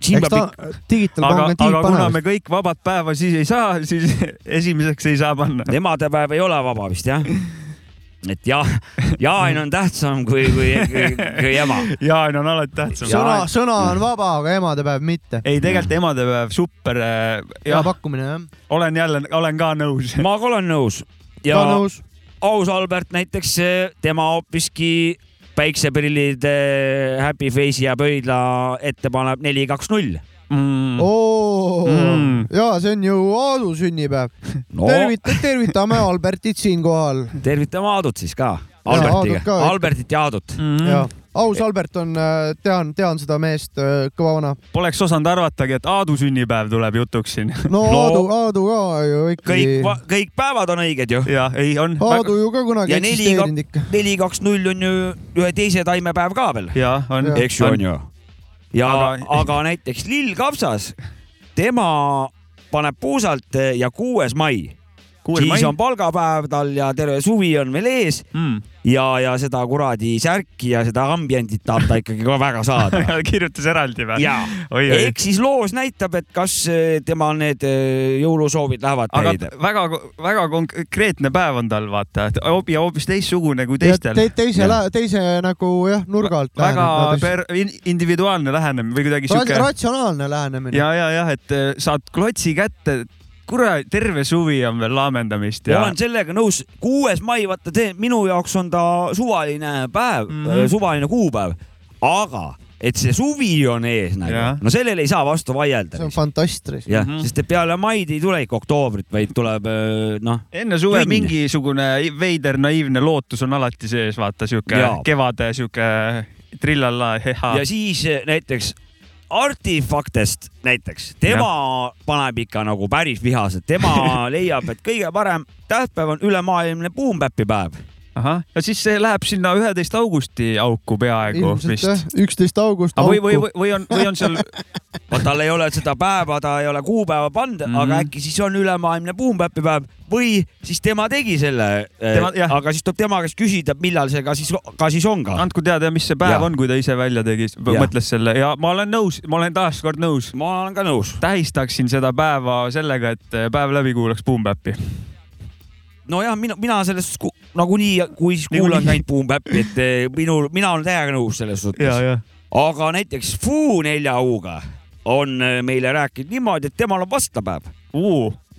siin eks ta Digital aga, Bank on aga kuna tiib me kõik vabat päeva siis ei saa, siis esimeseks ei saa panna. emadepäev ei ole vaba vist jah? et jah, Jaan on tähtsam kui, kui, kui, kui ema. Jaan on alati tähtsam. sõna, sõna on vaba, aga emadepäev mitte. ei, tegelikult emadepäev, super. hea jah, pakkumine jah. olen jälle, olen ka nõus. ma ka olen nõus ja nõus. aus Albert näiteks, tema hoopiski päikseprillid, Happy Face'i ja pöidla ette paneb neli, kaks, null. Mm. oo Mm., ja see on ju Aadu sünnipäev No. tervita, tervitame Albertit siinkohal tervitame Aadut siis ka, Albertiga. Albertit ja Aadut. Mm. ja aus Albert on, tean, tean seda meest, kõva vana. Poleks osanud arvatagi, et Aadu sünnipäev tuleb jutuks siin. no No. Aadu, Aadu ka ju ikkagi kõik, kõik päevad on õiged ju. ja ei on. Aadu ju ka kunagi eksisteerinud ikka. neli, kaks, null on ju ühe teise taimepäev ka veel. ja on. eks ju on ju. Ja aga, Aga- näiteks Lill Kapsas, tema paneb puusalt eh, ja kuues mai, siis on palgapäev tal ja terve suvi on veel ees mm.. ja, ja seda kuradi särki ja seda ambientit tahab ta ikkagi ka väga saada. kirjutas eraldi või? ja oi, oi. ehk siis loos näitab, et kas eh, tema need eh, jõulusoovid lähevad aga täide. väga, väga konkreetne päev on tal, vaata, ja hoopis teistsugune kui teistel te,. teise teise nagu jah, nurga alt. väga per-, individuaalne lähenemine või kuidagi sihuke. ratsionaalne lähenemine. ja, ja, jah, et äh, saad klotsi kätte, kurat, terve suvi on veel laamendamist ja olen sellega nõus, kuues mai, vaata see minu jaoks on ta suvaline päev mm. -hmm. suvaline kuupäev, aga et see suvi on ees nagu no sellele ei saa vastu vaielda see on. fantastris. jah mm. -hmm. sest et peale maid ei tule ikka oktoobrit, vaid tuleb öö, noh, enne suve Junn. mingisugune veider naiivne lootus on alati sees, vaata sihuke kevade sihuke trillalla, heha. ja siis eh, näiteks Artifaktest näiteks, tema ja. paneb ikka nagu päris vihased, tema leiab, et kõige parem tähtpäev on ülemaailmne puumpäppipäev. ahah, ja siis see läheb sinna üheteist augusti auku peaaegu ilmselt vist üksteist august. või, või, või, või on, või on seal, tal ei ole seda päeva, ta ei ole kuupäeva pannud mm, Mhm. -hmm. aga äkki siis on ülemaailmne puumpäppipäev või siis tema tegi selle jah. aga siis tuleb tema käest küsida, millal see ka siis, ka siis on ka. andku teada, mis see päev Jah. on, kui ta ise välja tegi, mõtles selle ja ma olen nõus, ma olen taaskord nõus. ma olen ka nõus. tähistaksin seda päeva sellega, et päev läbi kuulaks Boom Bap'i. nojah, mina, mina selles nagunii, kui kuulan ainult puumpäppi, et eh, minul, mina olen täiega nõus selles suhtes. aga näiteks Fuu nelja U-ga on eh, meile rääkinud niimoodi, et temal on vastlapäev.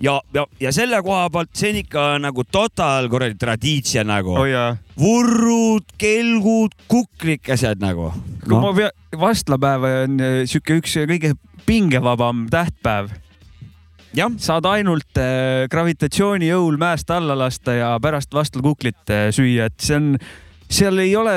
ja, ja, ja selle koha pealt see on ikka nagu total kuradi traditsia nagu jaa. vurrud, kelgud, kuklikesed nagu kui ma pea-, vastlapäev on äh, sihuke üks kõige pingevabam tähtpäev. Saad ainult äh, gravitatsiooni jõul mäest alla lasta ja pärast vastlakuklit äh, süüa, et see on seal ei ole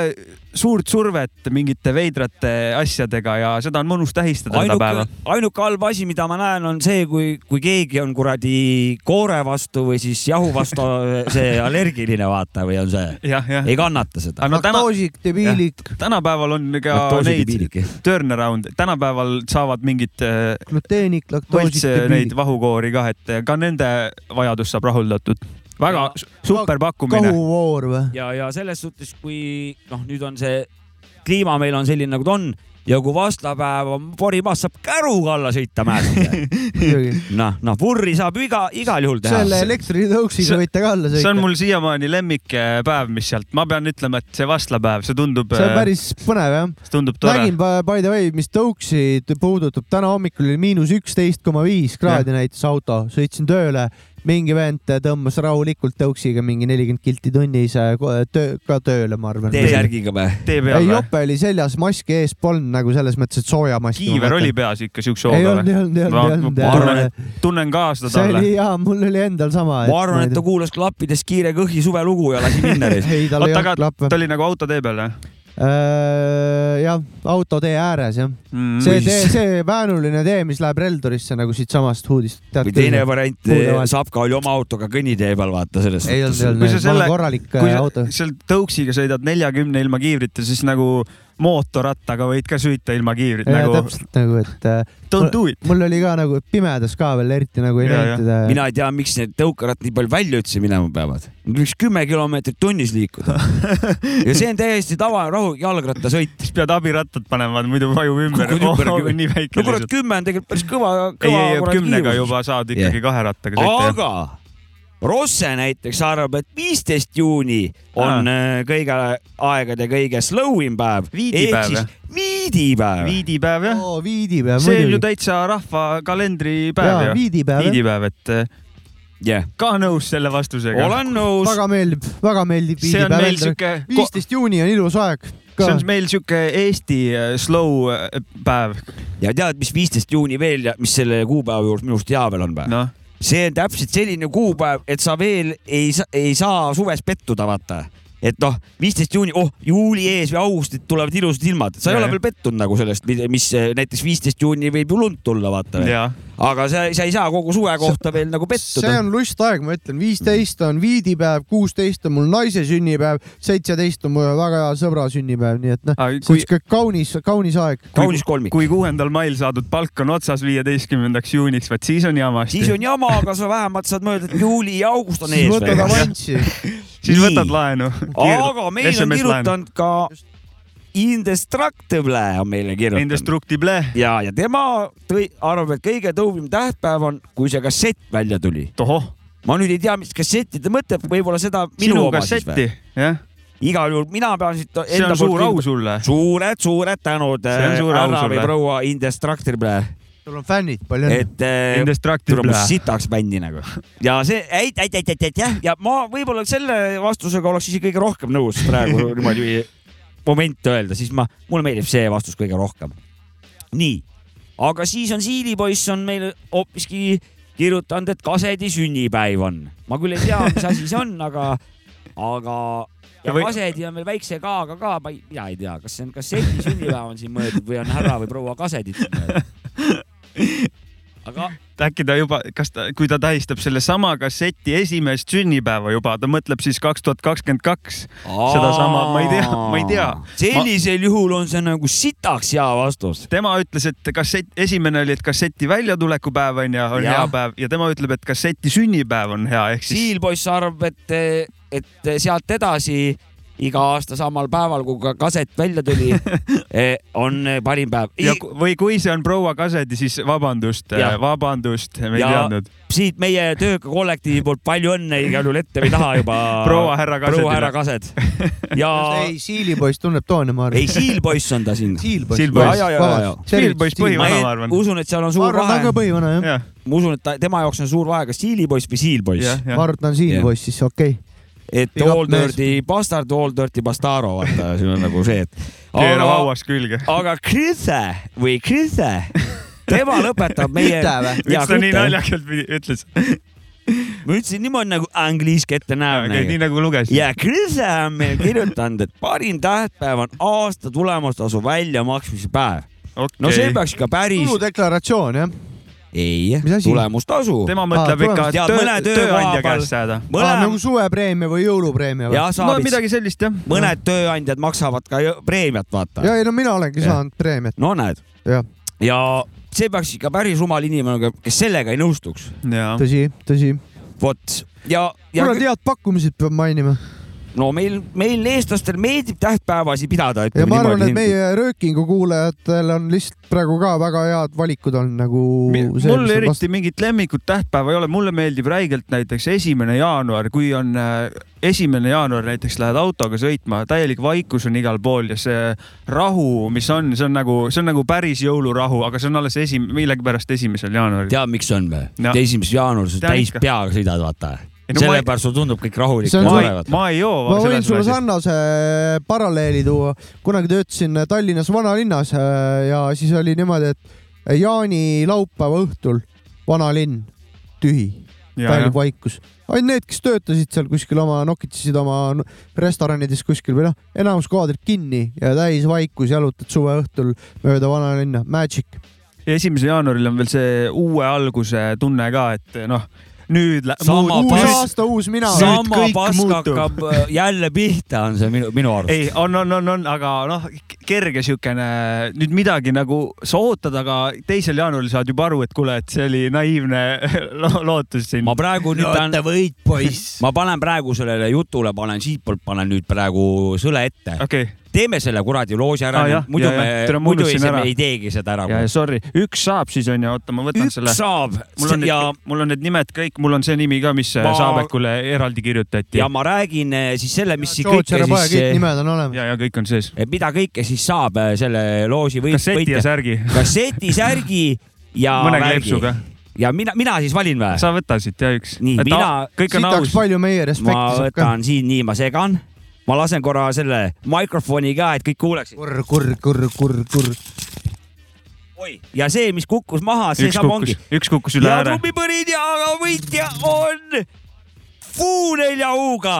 suurt survet mingite veidrate asjadega ja seda on mõnus tähistada seda päeva ainuke, ainuke halb asi, mida ma näen, on see, kui, kui keegi on kuradi koore vastu või siis jahu vastu see allergiline, vaata, või on see, ei kannata seda. no täna, laktoosik, debiilik, tänapäeval on ka neid turnaround, tänapäeval saavad mingid äh, gluteenik, laktoosik, võlts neid debiilik. vahukoori kah, et ka nende vajadus saab rahuldatud. Väga su- super pakkumine. kahuvoor või? ja, ja selles suhtes, kui noh, nüüd on see kliima meil on selline, nagu ta on ja kui vastlapäev on porimaas, saab käruga alla sõita mäest. noh, noh purri saab iga, igal juhul teha. selle elektritõuksiga võite ka alla sõita. see on mul siiamaani lemmikpäev, mis sealt, ma pean ütlema, et see vastlapäev, see tundub. see on päris põnev jah. see tundub tore. nägin by the way, mis tõuksi puudutab, täna hommikul oli miinus üksteist koma viis kraadi näitas auto, sõitsin tööle, mingi vend tõmbas rahulikult tõuksiga mingi nelikümmend kilti tunnis äh, töö, ka tööle, ma arvan. T-särgiga või? ei, või? jope oli seljas, maski ees polnud nagu selles mõttes, et soojamaski. kiiver oli peas ikka siukse ei hooga olnud, ei olnud, ei olnud, ei olnud. ma arvan, et tunnen kaasa see talle oli. jaa, mul oli endal sama. ma arvan, et ta kuulas klappides Kiire kõhi suvelugu ja lasi minna. ei, tal ei olnud klappe ta oli nagu autotee peal või? jah, autotee ääres jah. Mm. see tee, see väänuline tee, mis läheb Reldorisse nagu siitsamast huudist. või teine variant, Sapka oli oma autoga kõnnitee peal, vaata selles suhtes kui sa selle- kui äh, sa auto. seal tõuksiga sõidad neljakümne ilma kiivrita, siis nagu mootorrattaga võid ka sõita ilma kiivrit ja nagu. täpselt nagu, et äh, Don't do it. mul oli ka nagu pimedas ka veel eriti nagu ei Ja, näinud teda. mina ei tea, miks need tõukerattad nii palju välja üldse minema peavad. Nad võiks kümme kilomeetrit tunnis liikuda. ja see on täiesti tavaline rahu jalgrattasõit. siis pead abirattad panema, muidu vajub ümber. No kurat, kümme on tegelikult päris kõva, ei, kõva ei, kuradi kümnega juba saad ikkagi Jah. kahe rattaga sõita. aga Rosse näiteks arvab, et viisteist juuni on äh, kõige aegade kõige slow im päev. Viidipäev, siis viidipäev. viidipäev jah. oo, viidipäev see on ju muidugi. täitsa rahva kalendripäev ju. viidipäev, jah. viidipäev, et eh, jah, ka nõus selle vastusega. olen nõus. väga meeldib, väga meeldib see on meil viidipäev. siuke, viisteist juuni on ilus aeg. see on meil siuke Eesti eh, slow päev. ja tead, mis viisteist juuni veel ja mis selle kuupäeva juures minu arust hea veel on või? noh, see on täpselt selline kuupäev, et sa veel ei ei saa suves pettuda, vaata. Et noh, viisteist juuni, oh juuli ees või augustit tulevad ilusad ilmad, sa ei Ja, ole ja. veel pettunud nagu sellest, mis eh, näiteks viisteist juuni võib ju lund tulla, vaata. aga sa, sa ei saa kogu suve kohta veel nagu see pettuda. on lustaeg, ma ütlen, viisteist on viidipäev, kuusteist on mul naise sünnipäev, seitseteist on mu väga hea sõbra sünnipäev, nii et noh, see on siuke kaunis, kaunis aeg. kaunis kolmik. kui kuuendal mail saadud palk on otsas viieteistkümnendaks juuniks, vaat siis on jamasti. siis on jama, aga sa vähemalt saad mõelda, et juuli ja august on siis ees võtad veel. avanssi. siis Nii. võtad laenu. aga meil on kirjutanud ka Indestructible on meile kirjutanud. Indestructible. ja, ja tema tõi, arvab, et kõige tõubim tähtpäev on, kui see kassett välja tuli. ma nüüd ei tea, mis kassetti ta mõtleb, võib-olla seda minu sinu oma siis kassetti või?, jah. igal juhul mina pean siit see on suur au sulle. suured-suured tänud, härra või proua Indestructible, sul on fännid, palju õnne. et äh, tuleb. sitaks bändi nagu. ja see, ei, ei, ei, ei, jah, ja ma võib-olla selle vastusega oleks isegi kõige rohkem nõus praegu niimoodi moment öelda, siis ma, mulle meeldib see vastus kõige rohkem. nii, aga siis on Siilipoiss on meile hoopiski kirjutanud, et Kasedi sünnipäev on. ma küll ei tea, mis asi see on, aga, aga ja või- Kasedi on veel väikse K-ga ka, ma ei, mina ei tea, kas see on Kasseti sünnipäev on siin mõeldud või on härra või proua Kasedit mõeldud. aga äkki ta juba, kas ta, kui ta tähistab sellesama kasseti esimest sünnipäeva juba, ta mõtleb siis kaks tuhat kakskümmend kaks sedasama, ma ei tea, ma ei tea. sellisel juhul on see nagu sitaks hea vastus. tema ütles, et kassett, esimene oli, et kasseti väljatuleku päev on ja on Jah. hea päev ja tema ütleb, et kasseti sünnipäev on hea, ehk siis Siilpoiss arvab, et, et sealt edasi iga aasta samal päeval, kui ka kaset välja tuli, on parim päev. ja ku- või kui see on proua Kasedi, siis vabandust Jah., vabandust, me ei Ja- teadnud. siit meie tööka kollektiivi poolt palju õnne igal juhul ette või taha juba. Proua härra Kasedile. proua härra Kased. ja ei, Siilipoiss tunneb toone, ma arvan. ei, Siilpoiss on ta siin. Siilpoiss. Siilpoiss. ja, ja, ja, ja. Siilpoiss ma põhivana, ma arvan. usun, et seal on ma suur arvan, ta on ka vahe. põhivana jah. jah, ma usun, et ta, tema jaoks on suur vahe, kas Siilipoiss või Siilpoiss ma arvan, et ta on Siilipoiss, siis okei okay.. Et all dirty bastard, all dirty bastaro, vaata, siin on nagu see, et. keerab hauas külge. aga Krise või Krise, tema lõpetab meie. Miks ta nii naljakalt ütles? ma ütlesin niimoodi nagu angliiski ette näeb Okei, nii nagu lugesin. ja Krise on meil kirjutanud, et parim tähtpäev on aasta tulemustasu väljamaksmise päev okay.. no see peaks ikka päris, tuludeklaratsioon jah? Ei tulemustasu. tema mõtleb ikka töö, tööandja käest saada. Mõne... nagu suvepreemia või jõulupreemia või? ja no midagi sellist jah. mõned tööandjad maksavad ka preemiat, vaata. ja ei no mina olengi Jah. saanud preemiat. no näed. ja see peaks ikka päris rumal inimene, kes sellega ei nõustuks. tõsi, tõsi. vot ja, ja kurat, head pakkumised peab mainima. No meil, meil eestlastel meeldib tähtpäevasi pidada. ja ma arvan, et meie röökingu kuulajatel on lihtsalt praegu ka väga head valikud on nagu. mul eriti mingit lemmikut tähtpäeva ei ole, mulle meeldib räigelt näiteks esimene jaanuar, kui on äh, esimene jaanuar näiteks lähed autoga sõitma, täielik vaikus on igal pool ja see rahu, mis on, see on nagu, see on nagu päris jõulurahu, aga see on alles esim-, millegipärast esimesel jaanuaril. tead, miks on või esimesel jaanuaril sa täis peaga sõidad, vaata. No sellepärast sulle tundub kõik rahulik ja on- tore ma ei- joo. ma võin sulle sarnase paralleeli tuua. kunagi töötasin Tallinnas vanalinnas äh, ja siis oli niimoodi, et jaanilaupäeva õhtul vanalinn tühi, täielik vaikus. ainult need, kes töötasid seal kuskil oma, nokitsesid oma restoranides kuskil või noh, enamus kohad olid kinni ja täis vaikus, jalutad suveõhtul mööda vanalinna, magic. ja esimesel jaanuaril on veel see uue alguse tunne ka, et noh, nüüd Sama muud- uus aasta, uus mina. sama kõik pask hakkab jälle pihta, on see minu, minu arust. ei, on, on, on, on, aga noh, kerge siukene nüüd midagi nagu sa ootad, aga teisel jaanuaril saad juba aru, et kuule, et see oli naiivne lo lootus siin. ma praegu nüüd tahan, võit, poiss. ma panen praegu sellele jutule, panen siitpoolt, panen nüüd praegu sõle ette. okei okay., teeme selle kuradi loosi ära jah,, muidu ja, ja. me ma muidu ei, me ei teegi seda ära. ja, ja sorry, üks saab siis onju, oota, ma võtan üks selle. saab mul on ja, need, mul on need nimed kõik, mul on see nimi ka, mis Ma- ma... Saabekule eraldi kirjutati. ja ma räägin eh, siis selle, mis George kõike pane, kõik siis, nimed on olemas. ja, ja kõik on sees. mida kõike siis saab selle loosi võit, kasseti ja särgi. kasseti, särgi ja mõne kleepsuga. ja mina, mina siis valin või? sa võta siit ja üks. Nii, mina- kõik on sitaks aus. palju meie ma respekti ka. võtan siin nii, ma segan, ma lasen korra selle mikrofoni ka, et kõik kuuleksid. kurr, kurr, kurr, kurr, kurr. oi, ja see, mis kukkus maha, see üks saab kukkus ongi., üks kukkus üle ja ääre. trummipõrid ja võitja on Fuu nelja U-ga.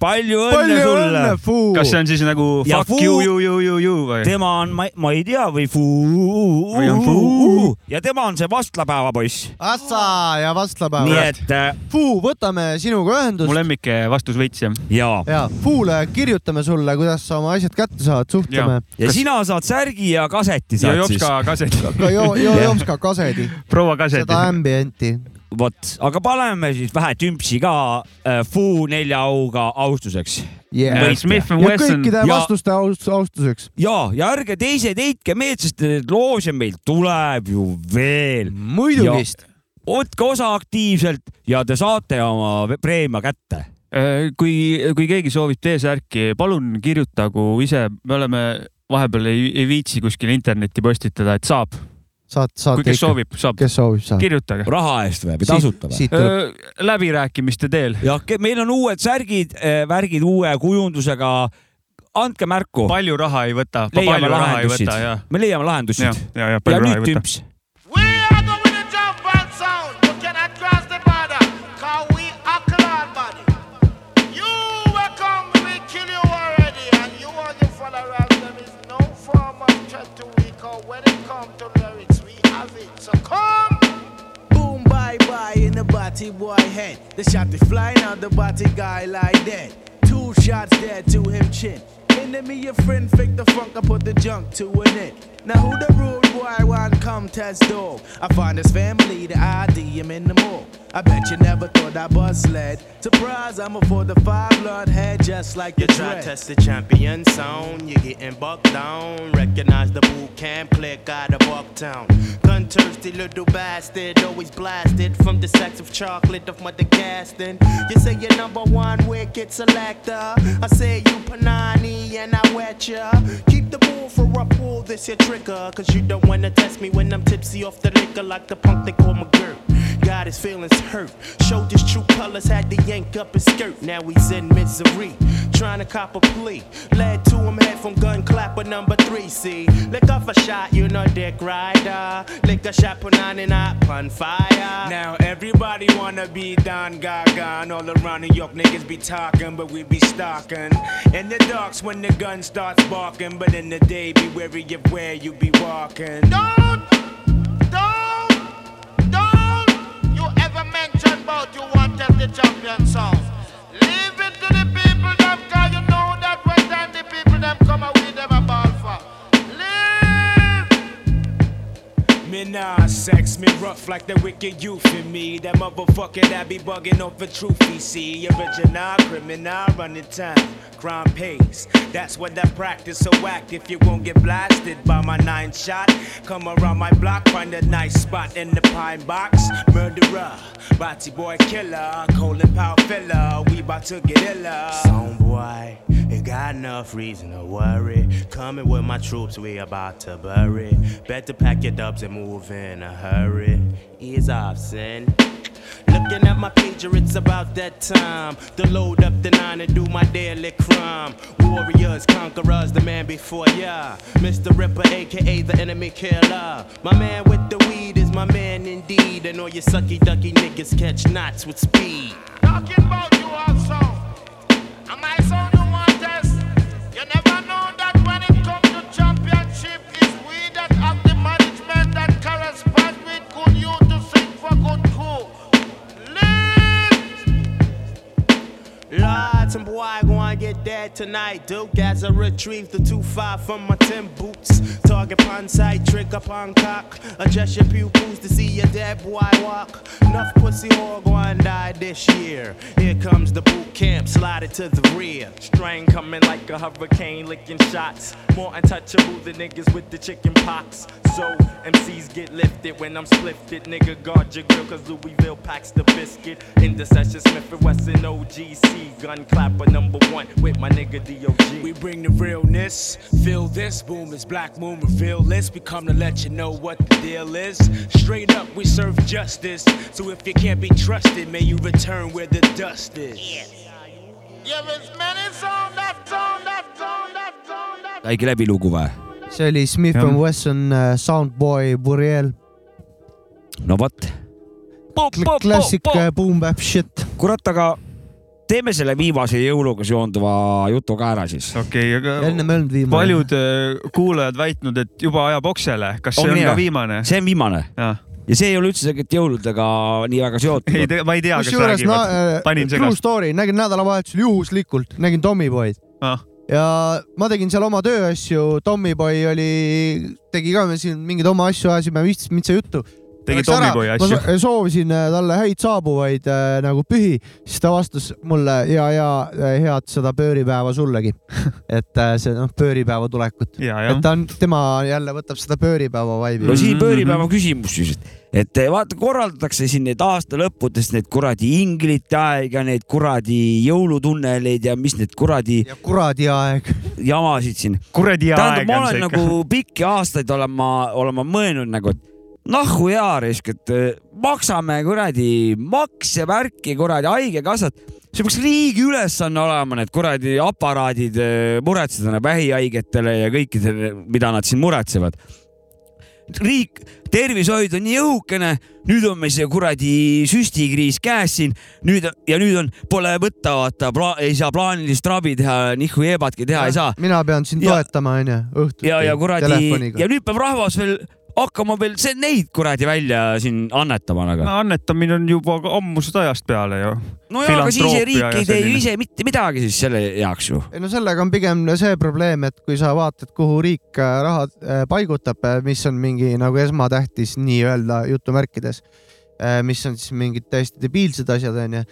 palju õnne palju sulle. Fuu. kas see on siis nagu Ja fuck Fuu- you, you, you, you, you või? tema on, ma, ma ei tea või Või on Fuu Fuu.. ja tema on see vastlapäeva poiss. Assa ja vastlapäev. nii et äh, Fuu, võtame sinuga mu ühendust lemmik vastus võits jah. ja, ja Fuule kirjutame sulle, kuidas sa oma asjad kätte saad, suhtleme. ja Kas- sina saad särgi ja kaseti ja saad siis. Jopska kaset, ka jo-, jo-, Jomska kasedi, proua kaset. seda ambienti. vot, aga paneme siis vähe tümpsi ka äh, Fuu nelja auga austuseks. Yeah. Ja Smith and ja Wesson kõikide ja- vastuste aust- austuseks. ja, ja ärge teised heitke meelt, sest neid loose meil tuleb ju veel. muidugist. võtke osa aktiivselt ja te saate oma preemia kätte. Äh, kui, kui keegi soovib T-särki, palun kirjutagu ise, me oleme vahepeal ei, ei viitsi kuskil internetti postitada, et saab, saad, saad kui kes soovib, saab, kes soovib, saab. kirjutage. raha eest või, või tasuta või? tuleb, läbirääkimiste teel. jah, meil on uued särgid, värgid uue kujundusega. andke märku, palju raha ei võta, leiame palju raha ei lahendusid võta ja,, me leiame lahendusid ja, ja, ja ja palju raha nüüd ei võta. In the body boy head. The shot is flying out the body guy like that. Two shots dead to him chin. Enemy your friend, fake the funk, I put the junk to an end. Now who the rude boy want come test dog? I find his family, the ID, him in the mall. I bet you never thought I bust sled. Surprise, I'm a for the five blood head, just like You try dread. test the champion sound, You're getting bucked down. Recognize the boot camp click out of Bucktown. Gun thirsty little bastard, always blasted from the sacks of chocolate of Mother Gaston. You say you're number one wicked selector. I say you Panani and I wet ya. Keep the bull for a pull this your trigger. Cause you don't wanna test me when I'm tipsy off the liquor like the punk they call McGirt. Got his feelings hurt. Showed his true colors, had to yank up his skirt. Now he's in misery. trying to cop a plea. Led to him head from gun clapper number three. See, lick off a shot, you know dick rider. Lick a shot, put nine and up on fire. Now everybody wanna be Don Gaga and all around New York niggas be talking, but we be stalking. In the darks when the gun starts barking, but in the day be wary of where you be walking. Don't, about you want to the champion sound. Leave it to the people them, cause you know that when time the people them come out Me nah sex, me rough like the wicked youth in me. That motherfucker that be bugging over truth, he see. Original criminal running time, crime pays. That's what I practice, so act if you won't get blasted by my nine shot. Come around my block, find a nice spot in the pine box. Murderer, body boy killer, colon power filler. We bout to get iller. Song boy, you got enough reason to worry. Coming with my troops, we about to bury. Better pack your dubs and move in a hurry. Ease off. Looking at my pager, it's about that time to load up the nine and do my daily crime. Warriors, conquerors, the man before ya. Mr. Ripper, aka the enemy killer. My man with the weed is my man indeed. And all you sucky ducky niggas catch knots with speed. Talking about you also. Am I sound you want test? You never know that when it comes to championship, life some boy gonna get dead tonight. Duke as I retrieve the 2-5 from my 10 boots. Target upon sight, trick upon cock. Adjust your pupils to see your dead boy walk. Enough pussy whore gonna die this year. Here comes the boot camp, slide it to the rear. Strain coming like a hurricane, licking shots. More untouchable than niggas with the chicken pox. So MCs get lifted when I'm splifted. Nigga, guard your grill, cause Louisville packs the biscuit. Intercession Smith and Wesson OGC. Gun clapper number one with my nigga DOG. We bring the realness, feel this, boom is black moon, reveal this. We come to let you know what the deal is. Straight up, we serve justice. So if you can't be trusted, may you return where the dust is. Käigi läbi lugu või? see oli Smith Jah. and Wesson äh, Soundboy Buriel. no vot. Klassik äh, boom bap shit. kurat, aga teeme selle viimase jõuluga seonduva jutu ka ära siis. okei okay,, aga ennem ei olnud viimane. paljud äh, kuulajad väitnud, et juba ajab oksele, kas see on, on ka viimane? see on viimane. ja see ei ole üldse tegelikult jõuludega nii väga seotud. ei, ma ei tea, kas räägivad, panin äh, true segast. story, nägin nädalavahetusel juhuslikult, nägin Tommyboy'd ah.. ja ma tegin seal oma tööasju, Tommyboy oli, tegi ka me siin mingeid oma asju, ajasime vist mitse juttu. Tegi Tommyboy asju. ma so- soovisin äh, talle häid saabuvaid äh, nagu pühi, siis ta vastas mulle ja, ja äh, head seda pööripäeva sullegi. et äh, see noh, pööripäeva tulekut. et ta on, tema jälle võtab seda pööripäeva vibe'i. no siin pööripäeva küsimus siis, et, et vaata, korraldatakse siin need aasta lõppudes need kuradi inglite aega, need kuradi jõulutunneleid ja mis need kuradi. kuradi aeg. jamasid siin. kuradi tähendab, aeg ma on olen see ikka. nagu pikki aastaid olen ma, olen ma mõelnud nagu, et nahhu hea risk, et eh, maksame kuradi makse, värki, kuradi haigekassat. see peaks riigi ülesanne olema, need kuradi aparaadid eh, muretseda vähihaigetele ja kõikidele, mida nad siin muretsevad riik, tervishoid on nii õhukene, nüüd on meil see kuradi süstikriis käes siin, nüüd ja nüüd on, pole võtta, vaata, ei saa plaanilist ravi teha, nihku jeebatki teha ei saa. mina pean sind Ja- toetama, onju, õhtuti ja, ja kuradi ja nüüd peab rahvas veel hakkama veel see, neid kuradi välja siin annetama nagu. no annetamine on juba ammusest ajast peale ju. no jaa, aga siis riik ei tee ju ise mitte midagi siis selle heaks ju. ei no sellega on pigem see probleem, et kui sa vaatad, kuhu riik äh, raha äh, paigutab, mis on mingi nagu esmatähtis nii-öelda jutumärkides, mis on siis mingid täiesti debiilsed asjad, onju.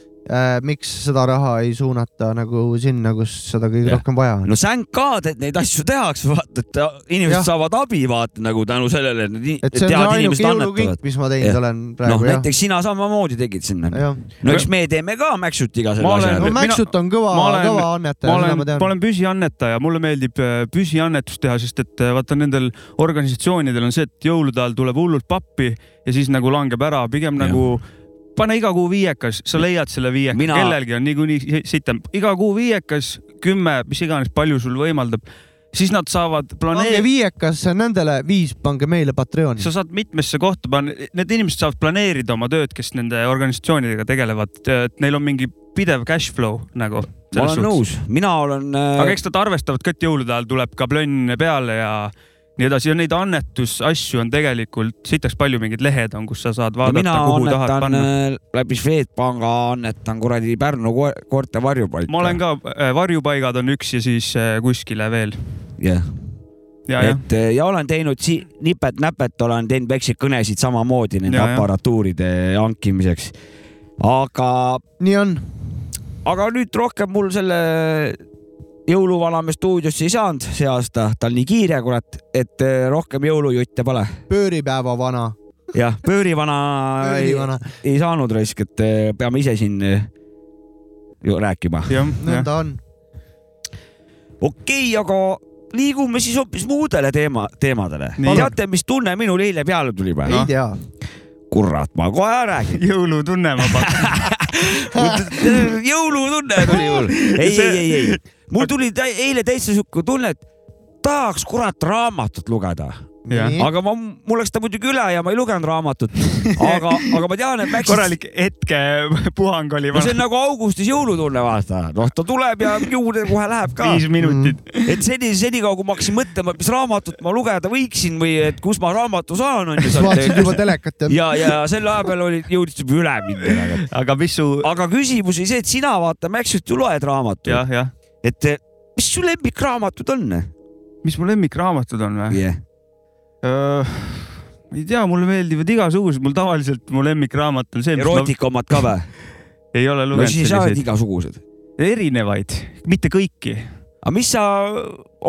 Miks seda raha ei suunata nagu sinna, kus seda kõige rohkem vaja on? no sänk ka, et neid asju tehakse, vaata, et inimesed Jah. ja. saavad abi, vaata nagu tänu sellele, et et on see ainuke jõulukink, mis ma teinud olen praegu noh, näiteks sina samamoodi tegid sinna. No eks me teeme ka Mäksutiga selle Ma olen- asja. no Mäksut on kõva, kõva annetaja, ma seda olen ma, tean ma. olen püsiannetaja, mulle meeldib äh, püsiannetust teha, sest et äh, vaata nendel organisatsioonidel on see, et jõulude ajal tuleb hullult pappi ja siis nagu langeb ära, pigem ja. nagu pane iga kuu viiekas, sa leiad selle viieka Mina- kellelgi on niikuinii sitem, iga kuu viiekas, kümme, mis iganes, palju sul võimaldab, siis nad saavad pange planeerida. viiekas nendele, viis pange meile Patreoni. sa saad mitmesse kohta panna, need inimesed saavad planeerida oma tööd, kes nende organisatsioonidega tegelevad, et neil on mingi pidev cash flow nagu. ma olen nõus, mina olen äh, aga eks nad arvestavad ka, et jõulude ajal tuleb ka plönn peale ja nii edasi ja neid annetusasju on tegelikult sitaks palju, mingid lehed on, kus sa saad vaadata, kuhu tahad panna. äh, läbi Swedbanka annetan kuradi Pärnu ko- koerte varjupaika. ma olen ka, varjupaigad on üks ja siis äh, kuskile veel. jah ja, jah, et äh, ja olen teinud si- nipet-näpet, olen teinud väikseid kõnesid samamoodi nende Ja, aparatuuride hankimiseks. aga. nii on. aga nüüd rohkem mul selle jõuluvana me stuudiosse ei saanud see aasta, ta on nii kiire, kurat, et äh, rohkem jõulujutte pole. pööripäeva vana. jah, pöörivana. Ei, ei saanud raisk, et äh, peame ise siin äh, ju rääkima. nõnda on. okei okay,, aga liigume siis hoopis muudele teema, teemadele. teate, mis tunne minul eile peale tuli või? ei tea. kurat, ma kohe räägin. jõulutunne ma pakun. jõulutunne tuli mul. ei, ei, ei, ei, mul tuli eile täitsa sihuke tunne, et tahaks kurat raamatut lugeda. Nii. aga ma, mul läks ta muidugi üle ja ma ei lugenud raamatut. aga, aga ma tean, et Maxis korralik hetkepuhang oli. no see on nagu augustis jõulutunne, vaata. noh, ta tuleb ja juurde kohe läheb ka. Viis minutit. et seni, senikaua kui ma hakkasin mõtlema, et mis raamatut ma lugeda võiksin või et kus ma raamatu saan, onju. vaatasid juba telekat ja. ja, ja selle aja peal oli, jõudis juba üle mind. aga mis su. aga küsimus oli see, et sina vaata, Maxit ju loed raamatuid. jah, jah. Et mis su lemmikraamatud on? mis mu lemmikraamatud on või yeah.? ma ei tea, mulle meeldivad igasugused, mul tavaliselt mu lemmikraamat on see. erootika omad ka või? ei ole no lugenud siis sa oled igasugused. erinevaid, mitte kõiki. aga mis sa,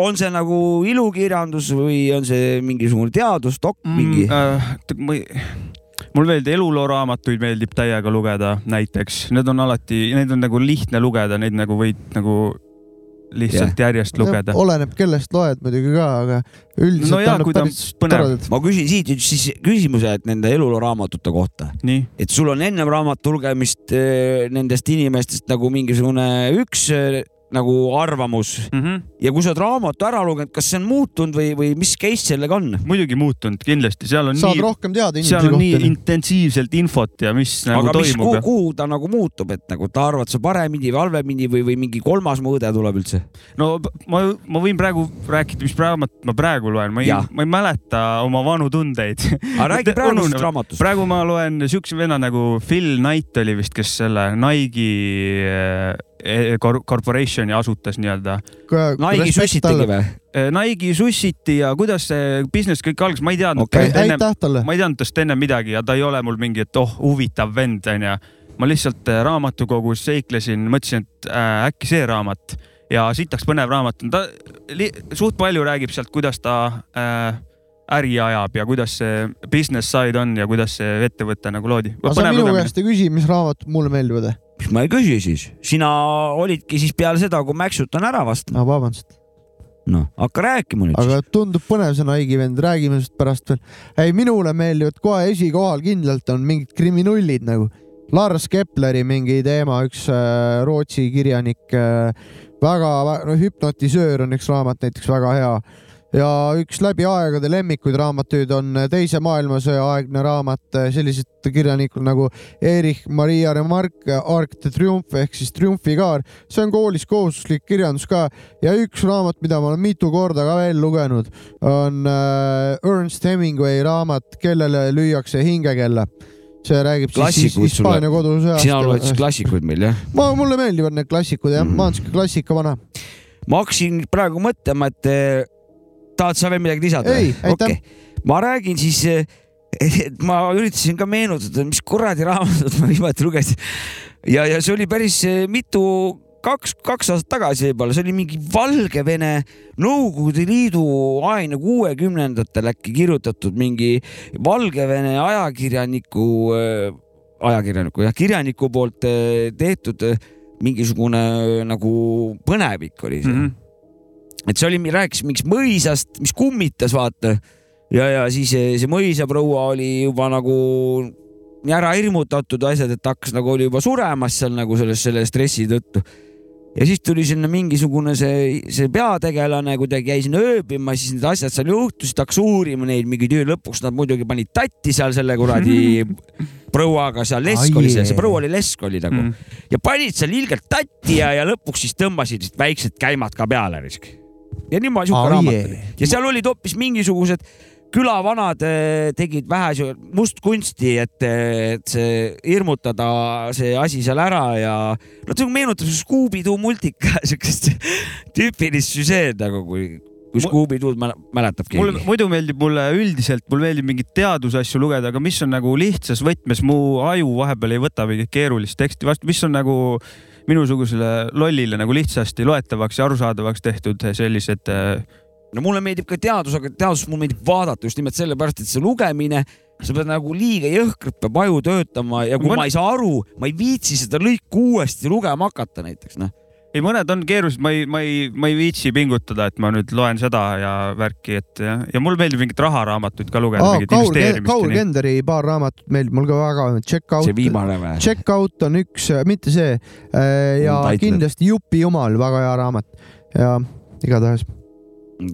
on see nagu ilukirjandus või on see mingisugune teadusdokk mingi mm,? Äh, ma ei mul meeldib elulooraamatuid meeldib täiega lugeda näiteks, need on alati, neid on nagu lihtne lugeda, neid nagu võid nagu lihtsalt yeah. järjest lugeda. oleneb, kellest loed muidugi ka, aga üldiselt No jaa, on päris toredad. ma küsin siit nüüd siis küsimuse, et nende elulooRaamatute kohta. et sul on ennem raamatu lugemist eh, nendest inimestest nagu mingisugune üks eh, nagu arvamus mm. -hmm. Ja kui sa oled raamatu ära lugenud, kas see on muutunud või, või mis case sellega on? muidugi muutunud, kindlasti, seal on saad nii, rohkem teada seal inimese on nii kohta. intensiivselt infot ja mis nagu aga mis, toimub kuhu, kuhu ta nagu muutub, et nagu ta arvad sa paremini või halvemini või, või mingi kolmas mõõde tuleb üldse? no ma, ma võin praegu rääkida, mis raamatut ma praegu loen, ma ei ma ei mäleta oma vanu tundeid. aga räägi praegusest raamatust. praegu ma loen siukse venna nagu Phil Knight oli vist, kes selle Nike'i eh, kor- corporation'i asutas nii-öelda. Nike'i sussitigi või? Nike'i sussiti ja kuidas see business kõik algas, ma ei teadnud talle. ma ei teadnud tast enne midagi ja ta ei ole mul mingi, et oh, huvitav vend onju. ma lihtsalt eh, raamatukogus seiklesin, mõtlesin, et äh, äkki see raamat ja sitaks põnev raamat on, ta suht palju räägib sealt, kuidas ta äh, äri ajab ja kuidas see business side on ja kuidas see ettevõte nagu loodi. aga sa minu käest ei küsi, mis raamatud mulle meeldivad? Miks ma ei küsi siis? sina olidki siis peale seda, kui Maxut on ära vastanud. no vabandust. noh, hakka rääkima nüüd. aga tundub põnev see Nike'i vend, räägime sellest pärast veel. ei, minule meeldivad kohe esikohal kindlalt on mingid kriminullid nagu Lars Kepleri mingi teema, üks äh, Rootsi kirjanik äh,, väga, no hüpnotisöör on üks raamat näiteks väga hea ja üks läbi aegade lemmikuid raamatuid on Teise maailmasõja aegne raamat, sellised kirjanikud nagu Erich Maria Remarque, Arc de Triomphe ehk siis Triumfikaar. see on koolis kohustuslik kirjandus ka ja üks raamat, mida ma olen mitu korda ka veel lugenud, on äh, Ernst Hemingway raamat Kellele lüüakse hingekella. see räägib siis klassikud His- Hispaania kodusõjast. sina loed siis klassikuid meil jah? ma, mulle meeldivad need klassikud jah, ma olen siuke klassika vana. ma hakkasin praegu mõtlema, et eh, tahad sa veel midagi lisada? Ei, aitäh. ma räägin siis, et ma üritasin ka meenutada, mis kuradi raamatut ma viimati lugesin ja, ja see oli päris eh, mitu, kaks, kaks aastat tagasi võib-olla, see oli mingi Valgevene Nõukogude Liidu aegne kuuekümnendatel äkki kirjutatud mingi Valgevene ajakirjaniku, ajakirjaniku jah, kirjaniku poolt eh, tehtud eh, mingisugune eh, nagu põnevik oli see mm. -hmm et see oli, rääkis mingist mõisast, mis kummitas, vaata. ja, ja siis see, see mõisaproua oli juba nagu ära hirmutatud asjad, et hakkas nagu oli juba suremas seal nagu selles, selle stressi tõttu. ja siis tuli sinna mingisugune see, see peategelane kuidagi jäi sinna ööbima, siis need asjad seal juhtusid, hakkas uurima neid mingeid öö lõpuks nad muidugi panid tatti seal selle kuradi prouaga seal lesk oli jee. see proua oli lesk oli nagu Mm. ja panid seal ilgelt tatti ja, ja lõpuks siis tõmbasid väiksed käimad ka peale risk. Ja niimoodi siuke Ai raamat jee. oli ja seal olid hoopis mingisugused külavanad eh, tegid vähe mustkunsti, et, et see hirmutada see asi seal ära ja no see meenutab Scooby-Doo multika siukest tüüpilist süžeed nagu kui, kui Scooby-Doo'd mäl- mäletab keegi. muidu meeldib mulle üldiselt, mul meeldib mingeid teadusasju lugeda, aga mis on nagu lihtsas võtmes, mu aju vahepeal ei võta mingit keerulist teksti vastu, mis on nagu minusugusele lollile nagu lihtsasti loetavaks ja arusaadavaks tehtud sellised äh, no mulle meeldib ka teadus, aga teadust mulle meeldib vaadata just nimelt sellepärast, et see lugemine, sa pead nagu liiga jõhkralt peab aju töötama ja kui Mõn- ma ei saa aru, ma ei viitsi seda lõiku uuesti lugema hakata näiteks noh. ei, mõned on keerulised, ma ei, ma ei, ma ei viitsi pingutada, et ma nüüd loen seda ja värki, et ja, ja mulle meeldib mingit raharaamatuid ka lugeda Kaul ja nii. Kenderi paar raamatut meeldib mul ka väga, Check Out. see viimane või? Check Out on üks, mitte see ja Untitled. kindlasti Jupi omal, väga hea raamat ja igatahes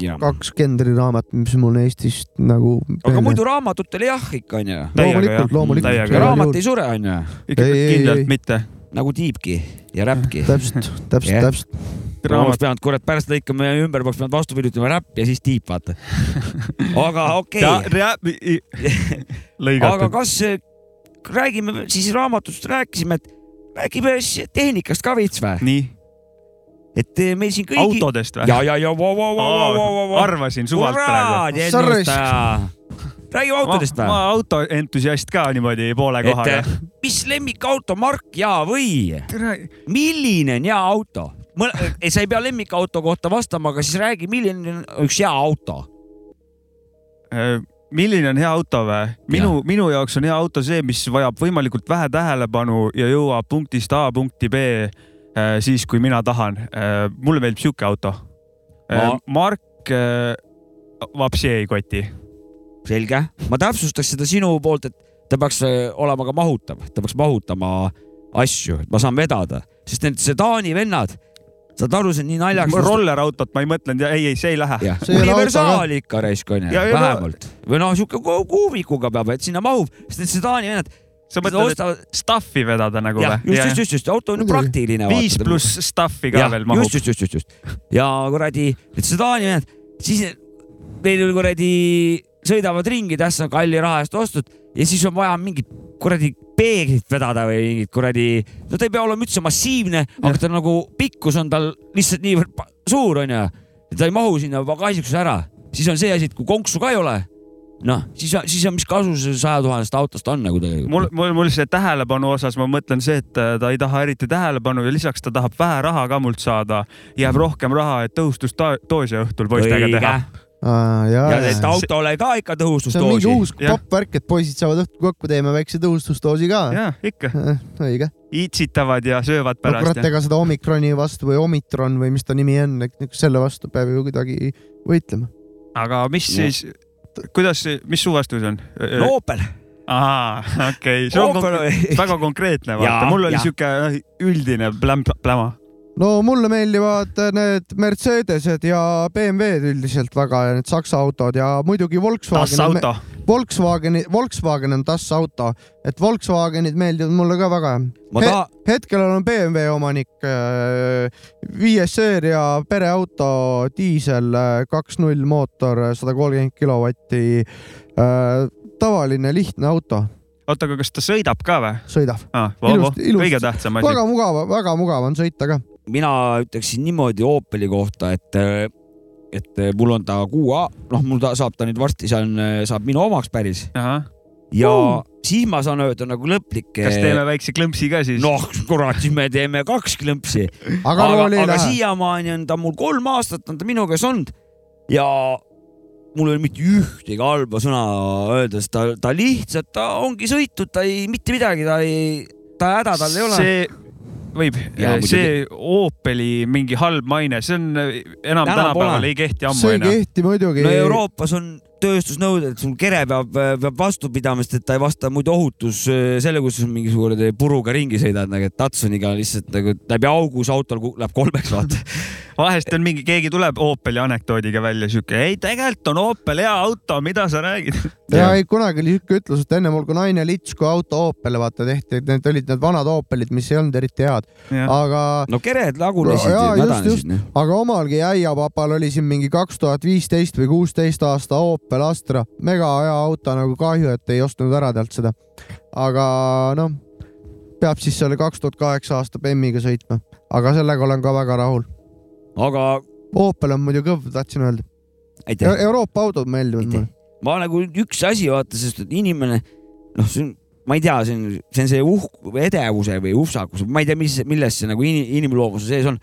ja. kaks Kendri raamatut, mis mul Eestist nagu. aga muidu raamatutel jah ikka onju. loomulikult, loomulikult. ja raamat ei sure onju. kindlalt mitte. Nagu tiibki ja räppki. täpselt, täpselt, Jah. täpselt. ma oleks pidanud kurat pärast lõikama ja ümber poleks pidanud vastu kirjutama räpp ja siis tiip vaata. aga okei okay.. aga kas, räägime siis raamatust rääkisime, et räägime siis tehnikast ka veits või? nii. et eh, meil siin kõigi. autodest või? ja, ja, ja, vau, vau, vau, vau, vau, vau. arvasin suvalt praegu. Räägime autodest ma, ma või? autoentusiast ka niimoodi poole kohaga. et mis lemmikauto mark ja, või milline on hea auto? ei, sa ei pea lemmikauto kohta vastama, aga siis räägi, milline on üks hea auto. Äh, milline on hea auto või? minu, minu jaoks on hea auto see, mis vajab võimalikult vähe tähelepanu ja jõuab punktist A punkti B äh, siis, kui mina tahan. mulle meeldib sihuke auto Ma-. Mark äh, vapsi ei koti. selge, ma täpsustaks seda sinu poolt, et ta peaks äh, olema ka mahutav, ta peaks mahutama asju, et ma saan vedada, sest need sedaani vennad, saad aru, see on nii naljakas. rollerautot ma ei mõtlenud ja ei, ei, see ei lähe. universaal ikka raisk onju, Ja- ja vähemalt või noh, sihuke ku- kuubikuga peab, et sinna mahub, sest need sedaani vennad. sa mõtled, et stuff'i vedada nagu või? just, just, just, just, auto on ju praktiline. viis pluss stuff'i ka Jah, veel mahub just,. just, just, just, ja kuradi, need sedaani vennad, siis neil kuradi sõidavad ringi, tässä on kalli raha eest ostud ja siis on vaja mingit kuradi peeglit vedada või mingit kuradi, no ta ei pea olema üldse massiivne, aga ta nagu pikkus on tal lihtsalt niivõrd suur onju. ta ei mahu sinna pagasikusse ära, siis on see asi, et kui konksu ka ei ole, noh, siis, siis on, mis kasu see saja tuhandest autost on nagu tegelikult. mul, mul, mul see tähelepanu osas ma mõtlen see, et äh, ta ei taha eriti tähelepanu ja lisaks ta tahab vähe raha ka mult saada. jääb rohkem raha, et tõhustusdoosi õhtul poistega teha. Ja, ja et autole ka ikka see on mingi tõhustusdoosi. uus popp värk, et poisid saavad õhtul kokku, teeme väikse tõhustusdoosi ka. ja ikka. õige. iitsitavad ja söövad no kurat, pärast. ega seda omikroni vastu või omitron või mis ta nimi on, selle vastu peab ju kuidagi võitlema. aga mis siis, kuidas, mis su vastus on? Opel. ahaa, okei, see on Opel konkre või- väga konkreetne, vaata, mul oli sihuke äh, üldine pläm-, pläma. No mulle meeldivad need Mercedesed ja BMW-d üldiselt väga ja need saksa autod ja muidugi Volkswagen. Volkswageni, Volkswagen on Das Auto, et Volkswagenid meeldivad mulle ka väga He, taha-. hetkel olen BMW omanik, viies seeria pereauto, diisel, kaks null mootor, sada kolmkümmend kilovatti. tavaline lihtne auto, oota, aga kas ta sõidab ka või? sõidab. ah,. kõige tähtsam asi. väga mugav, väga mugav on sõita ka. Mina ütleksin niimoodi Opeli kohta, et, et mul on ta kuue, noh, mul ta saab ta nüüd varsti, see on, saab minu omaks päris. ja Uh. siis ma saan öelda nagu lõplik. kas teeme väikse klõmpsi ka siis? noh, kurat, siis me teeme kaks klõmpsi. Aga aga, aga siiamaani on ta mul kolm aastat on ta minu käes olnud ja mul ei ole mitte ühtegi halba sõna öelda, sest ta, ta lihtsalt, ta ongi sõitnud, ta ei, mitte midagi, ta ei, ta häda tal ei ole. see võib, Jaa, see Opeli mingi halb maine, see on enam Enam tänapäeval ei kehti ammu see ei enam. kehti muidugi. no Euroopas on tööstusnõuded, et sul kere peab, peab vastu pidama, sest et ta ei vasta muidu ohutus äh, selle, kus sa mingi kuradi puruga ringi sõidad nagu, et Tatsoniga lihtsalt nagu läbi augu see autol läheb kolmeks, vaata. vahest on mingi, keegi tuleb Opeli anekdoodiga välja, siuke, ei tegelikult on Opel hea auto, mida sa räägid? ja ei, kunagi oli siuke ütlus, et enne mul kui naine lits, kui auto Opel vaata tehti, et need olid need vanad Opelid, mis ei olnud eriti head, aga. no kered lagunesid ja mädanesid. noh. aga omalgi äiapapal oli siin mingi kaks tuhat viisteist või kuusteist aasta Opel Astra, mega hea auto, nagu kahju, et ei ostnud ära talt seda. aga noh, peab siis selle kaks tuhat kaheksa aasta BM-iga sõitma, aga sellega olen ka väga rahul. aga. Opel on muidu kõv, tahtsin öelda. aitäh. Euroopa autod meeldivad mulle. ma nagu üks asi vaata, sest et inimene, noh, see on, ma ei tea, see on, see on see uhk-, edevuse või uhsakus, ma ei tea, mis, milles see nagu in, inimloomuse sees on.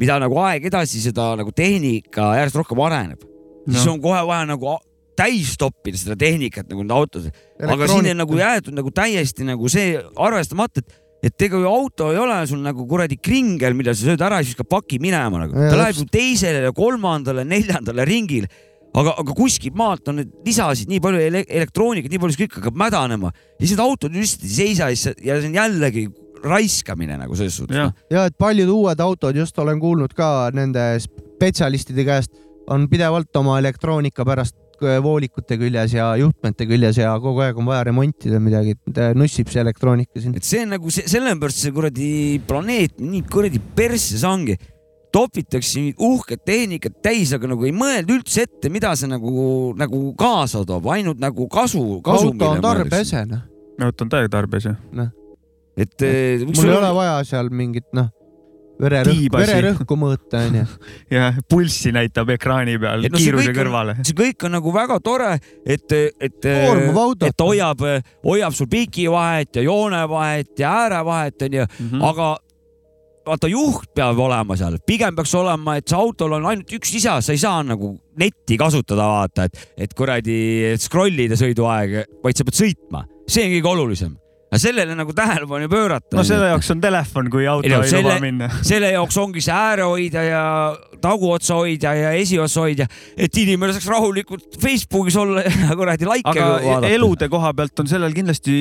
mida nagu aeg edasi, seda nagu tehnika järjest rohkem areneb no., siis on kohe vaja nagu täis toppida seda tehnikat nagu nende autodes. aga siin on nagu jäetud nagu täiesti nagu see arvestamata, et et ega ju auto ei ole sul nagu kuradi kringel, mida sa sööd ära ja siis viskad paki minema nagu. Ja, ta läheb ju teisele, kolmandale, neljandale ringile. aga, aga kuskilt maalt on need lisasid nii palju ele elektroonikat, nii palju, see kõik hakkab mädanema ja siis need autod lihtsalt ei seisa ja siis- ja see on jällegi raiskamine nagu selles suhtes. ja et paljud uued autod, just olen kuulnud ka nende spetsialistide käest, on pidevalt oma elektroonika pärast voolikute küljes ja juhtmete küljes ja kogu aeg on vaja remontida midagi, et nussib see elektroonika siin. et see on nagu see, sellepärast see kuradi planeet nii kuradi persses ongi. topitakse uhket tehnikat täis, aga nagu ei mõelda üldse ette, mida see nagu, nagu kaasa toob, ainult nagu kasu, kasu. auto on tarbese, noh. auto on täiega tarbes ju. et eh, mul ei ole vaja seal mingit, noh, vererõhk, vererõhku mõõta, onju. jah, pulssi näitab ekraani peal no kiiruse kõrvale. see kõik on nagu väga tore, et, et, et hoiab, hoiab sul pikivahet ja joonevahet ja äärevahet onju mm. -hmm. aga vaata juht peab olema seal, pigem peaks olema, et see autol on ainult üks lisa, sa ei saa nagu netti kasutada, vaata, et, et kuradi scroll ida sõiduaeg, vaid sa pead sõitma, see on kõige olulisem. Aga sellele nagu tähelepanu ei pöörata. no selle jaoks on telefon, kui auto Ei no ei selle- luba minna. selle jaoks ongi see äärehoidja ja taguotsa hoidja ja esiotsa hoidja, et inimene saaks rahulikult Facebookis olla ja kuradi laike aga vaadata. elude koha pealt on sellel kindlasti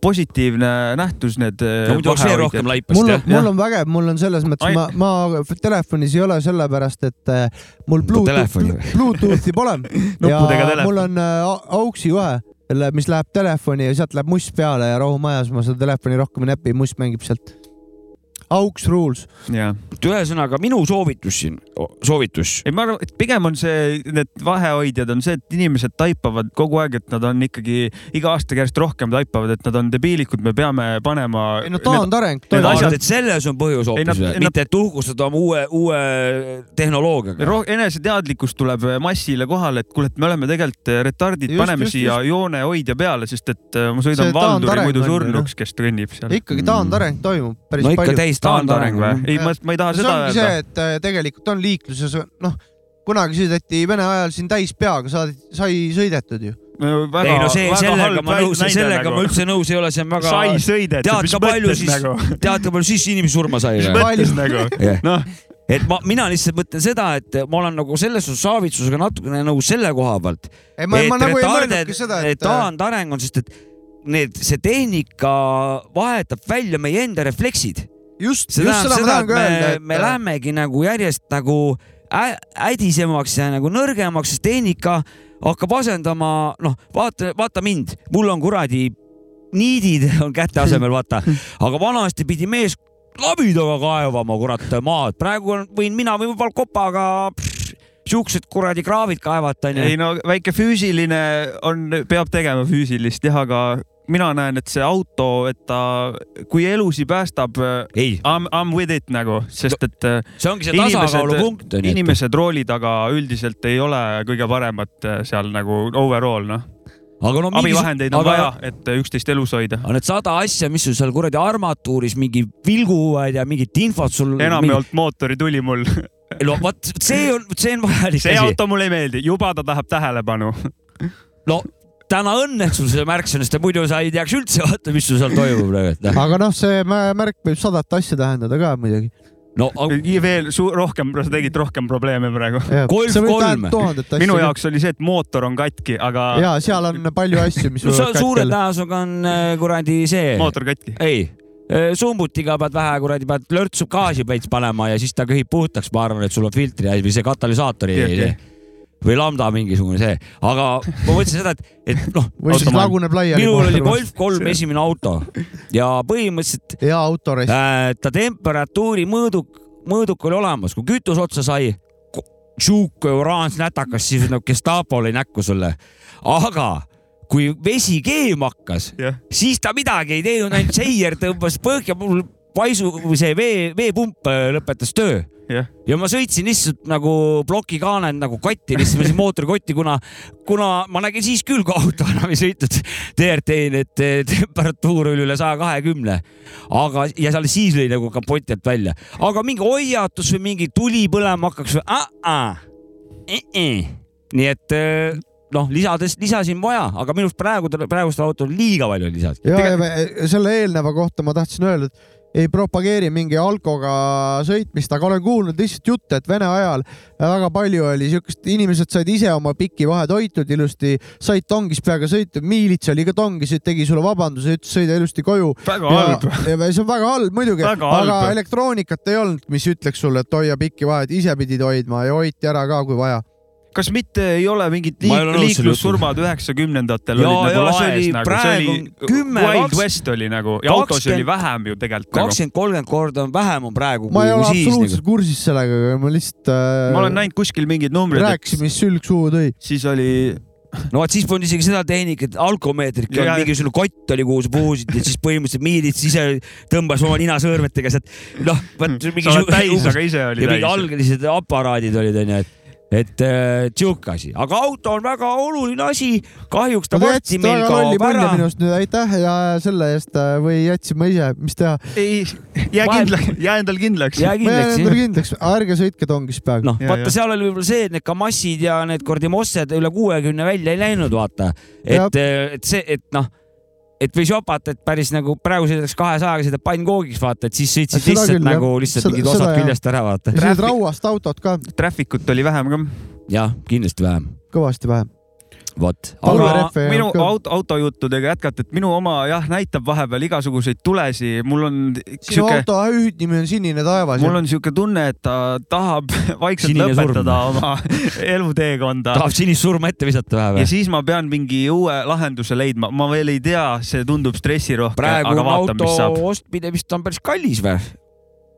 positiivne nähtus, need. No muidu oleks veel rohkem laipast, mul on mul on vägev, mul on selles mõttes, ma, ma telefonis ei ole sellepärast, et äh, mul Bluetooth telefoni või?, Bluetoothi pole ja Nuppudega telefon. mul on äh, au- AUX-i juhe, mis läheb telefoni ja sealt läheb must peale ja rahumajas ma seda telefoni rohkem ei näpi, must mängib sealt. AUX rules. jah. ühesõnaga minu soovitus siin, soovitus. ei, ma arvan, et pigem on see, need vahehoidjad on see, et inimesed taipavad kogu aeg, et nad on ikkagi iga aastaga järjest rohkem taipavad, et nad on debiilikud, me peame panema. ei no taandareng need asjad et selles on põhjus hoopis mitte, et uhkustada oma uue, uue tehnoloogiaga. Eneseteadlikkus tuleb massile kohale, et kuule, et me oleme tegelikult retardid, Just, paneme just, siia joonehoidja peale, sest et äh, ma sõidan See valduri muidu surnuks, kes kõnnib seal. ikkagi taandareng toimub päris no ikka palju. täis taandareng või? ei, ma, ma ei taha see seda ongi öelda see, et äh, tegelikult on liikluses, noh, kunagi sõideti Vene ajal siin täis peaga, saadi, sai sõidetud ju. väga, ei no see, sellega ma nõus, sellega nagu. ma üldse nõus ei ole, see on väga. sai sõidetud, tead mis ka palju mõttes siis nagu?, tead ka palju siis inimesi surma sai mis mõttes nagu? Jah. noh, et ma, mina lihtsalt mõtlen seda, et ma olen nagu selles suhtes Saavitsusega natukene nõus selle koha pealt. ei, ma, ma nagu et taandareng on, sest et need, see tehnika vahetab välja meie enda refleksid. just, just seda ma tahan ka öelda, me, lähemegi nagu järjest nagu ädisemaks ja nagu nõrgemaks, sest tehnika hakkab asendama, noh, vaata, vaata mind, mul on kuradi niidid on käte asemel, vaata, aga vanasti pidi mees labidaga kaevama, kurat, maad, praegu on, võin mina või võib-olla kopaga siuksed kuradi kraavid kaevata, ei onju. no väike füüsiline on, peab tegema füüsilist jah, aga mina näen, et see auto, et ta, kui elusi päästab, I m, with it nagu, sest et äh, see ongi see tasakaalupunkt, onju. inimesed rooli taga üldiselt ei ole kõige paremad äh, seal nagu overall noh, aga no abivahendeid on aga- vaja, et äh, üksteist elus hoida. aga need sada asja, mis sul seal kuradi armatuuris mingi vilguvad ja mingit infot sul. enamjaolt mootori tuli mul. no vot, see on, see on vajalik see asi. auto mulle ei meeldi, juba ta tahab tähelepanu. no täna õnn, et sul see märk on, sest muidu sa ei teaks üldse vaata, mis sul seal toimub praegu. aga noh, see mä- märk võib sadat asja tähendada ka muidugi. no veel su- rohkem, sa tegid rohkem probleeme praegu. Golf kolm. minu jaoks oli see, et mootor on katki, aga. ja seal on palju asju, mis no suure tõenäosusega on äh, kuradi see. mootor katki. ei, sumbutiga pead vähe kuradi, pead lörtsu gaasi veits panema ja siis ta köhib puhtaks, ma arvan, et sul on filtri asi või see katalüsaatori jah. Või lambda mingisugune see, aga ma mõtlesin seda, et, et noh. Või siis laguneb laiali minul oli Golf kolm esimene auto ja põhimõtteliselt. hea autorest äh,. ta temperatuuri mõõduk, mõõduk oli olemas, kui kütus otsa sai, sihuke oraans nätakas, siis nagu Gestapo oli näkku sulle, aga kui vesi keema hakkas, siis ta midagi ei teinud, ainult seier tõmbas põhja, mul paisu või see vee, veepump äh, lõpetas töö. Jah. ja ma sõitsin lihtsalt nagu plokikaaned nagu kotti, lihtsalt võtsin mootori kotti, kuna, kuna ma nägin siis küll, kui auto enam ei sõitnud DRT-ni, et temperatuur oli üle saja kahekümne. aga, ja seal siis lõi nagu kapoti alt välja, aga mingi hoiatus või mingi tuli põlema hakkaks või uh-uh. Eh -eh. nii et eh, noh, lisades, lisasin vaja, aga minu arust praegu, praegustel autodel liiga palju on lisasid. ja, ja me- selle eelneva kohta ma tahtsin öelda, et ei propageeri mingi alkoga sõitmist, aga olen kuulnud lihtsalt jutte, et Vene ajal väga palju oli siukest, inimesed said ise oma pikki vahed hoitud ilusti, said tongis peaga sõita, miilits oli ka tongis, tegi sulle vabanduse, ütles sõida ilusti koju. Väga halb. ja see on väga halb muidugi, aga halb. elektroonikat ei olnud, mis ütleks sulle, et hoia pikki vahed, ise pidid hoidma ja hoiti ära ka, kui vaja kas mitte ei ole mingid liik- liiklussurmad üheksakümnendatel olid nagu laes oli nagu, see praegu oli kümme, Wild kaks- West oli nagu ja autosid oli vähem ju tegelikult nagu. kakskümmend, kolmkümmend korda on vähem on praegu ma ei kui ole absoluutselt nagu. kursis sellega, aga ma lihtsalt äh, ma olen näinud kuskil mingeid numbreid, rääkisin, mis sülg suhu tõi. siis oli no vot siis polnud isegi seda tehnikat, alkomeetrit ei olnud, mingisugune kott oli, kuhu sa puhusid ja siis põhimõtteliselt miilits ise tõmbas oma ninasõõrmetega sealt, noh, vot mingi sa oled täis, aga ise oli täis. algelised aparaadid olid onju, et et äh, sihuke asi, aga auto on väga oluline asi, kahjuks ta jätsite meil kaob ära. minust nüüd, aitäh ja selle eest äh, või jätsin ma ise, mis teha. ei, jää kindlaks, jää endal kindlaks. jää kindlaks jah. kindlaks, ärge sõitke tongis peaga. noh, vaata seal oli võib-olla see, et need Kamassid ja need kuradi Mossed üle kuuekümne välja ei läinud, vaata. et, et see, et noh, et võis jopata, et päris nagu praegu sõidaks kahesajaga, sõidab pannkoogiks, vaata, et siis sõitsid Seda lihtsalt küll, nagu lihtsalt Seda- mingid seda osad jah. küljest ära, vaata. ja need rauast autod ka Traffic ut oli vähem ka. jah, kindlasti vähem. kõvasti vähem. vot, aga minu auto, autojuttudega jätkata, et minu oma jah, näitab vahepeal igasuguseid tulesi, mul on sinu sihuke, auto hüüdnimi on Sinine taevas. mul on sihuke tunne, et ta tahab vaikselt Sinine surm. lõpetada oma eluteekonda. tahab sinist surma ette visata vähe ja või? siis ma pean mingi uue lahenduse leidma, ma veel ei tea, see tundub stressirohke, praegu aga on auto saab. ostmine vist on päris kallis või?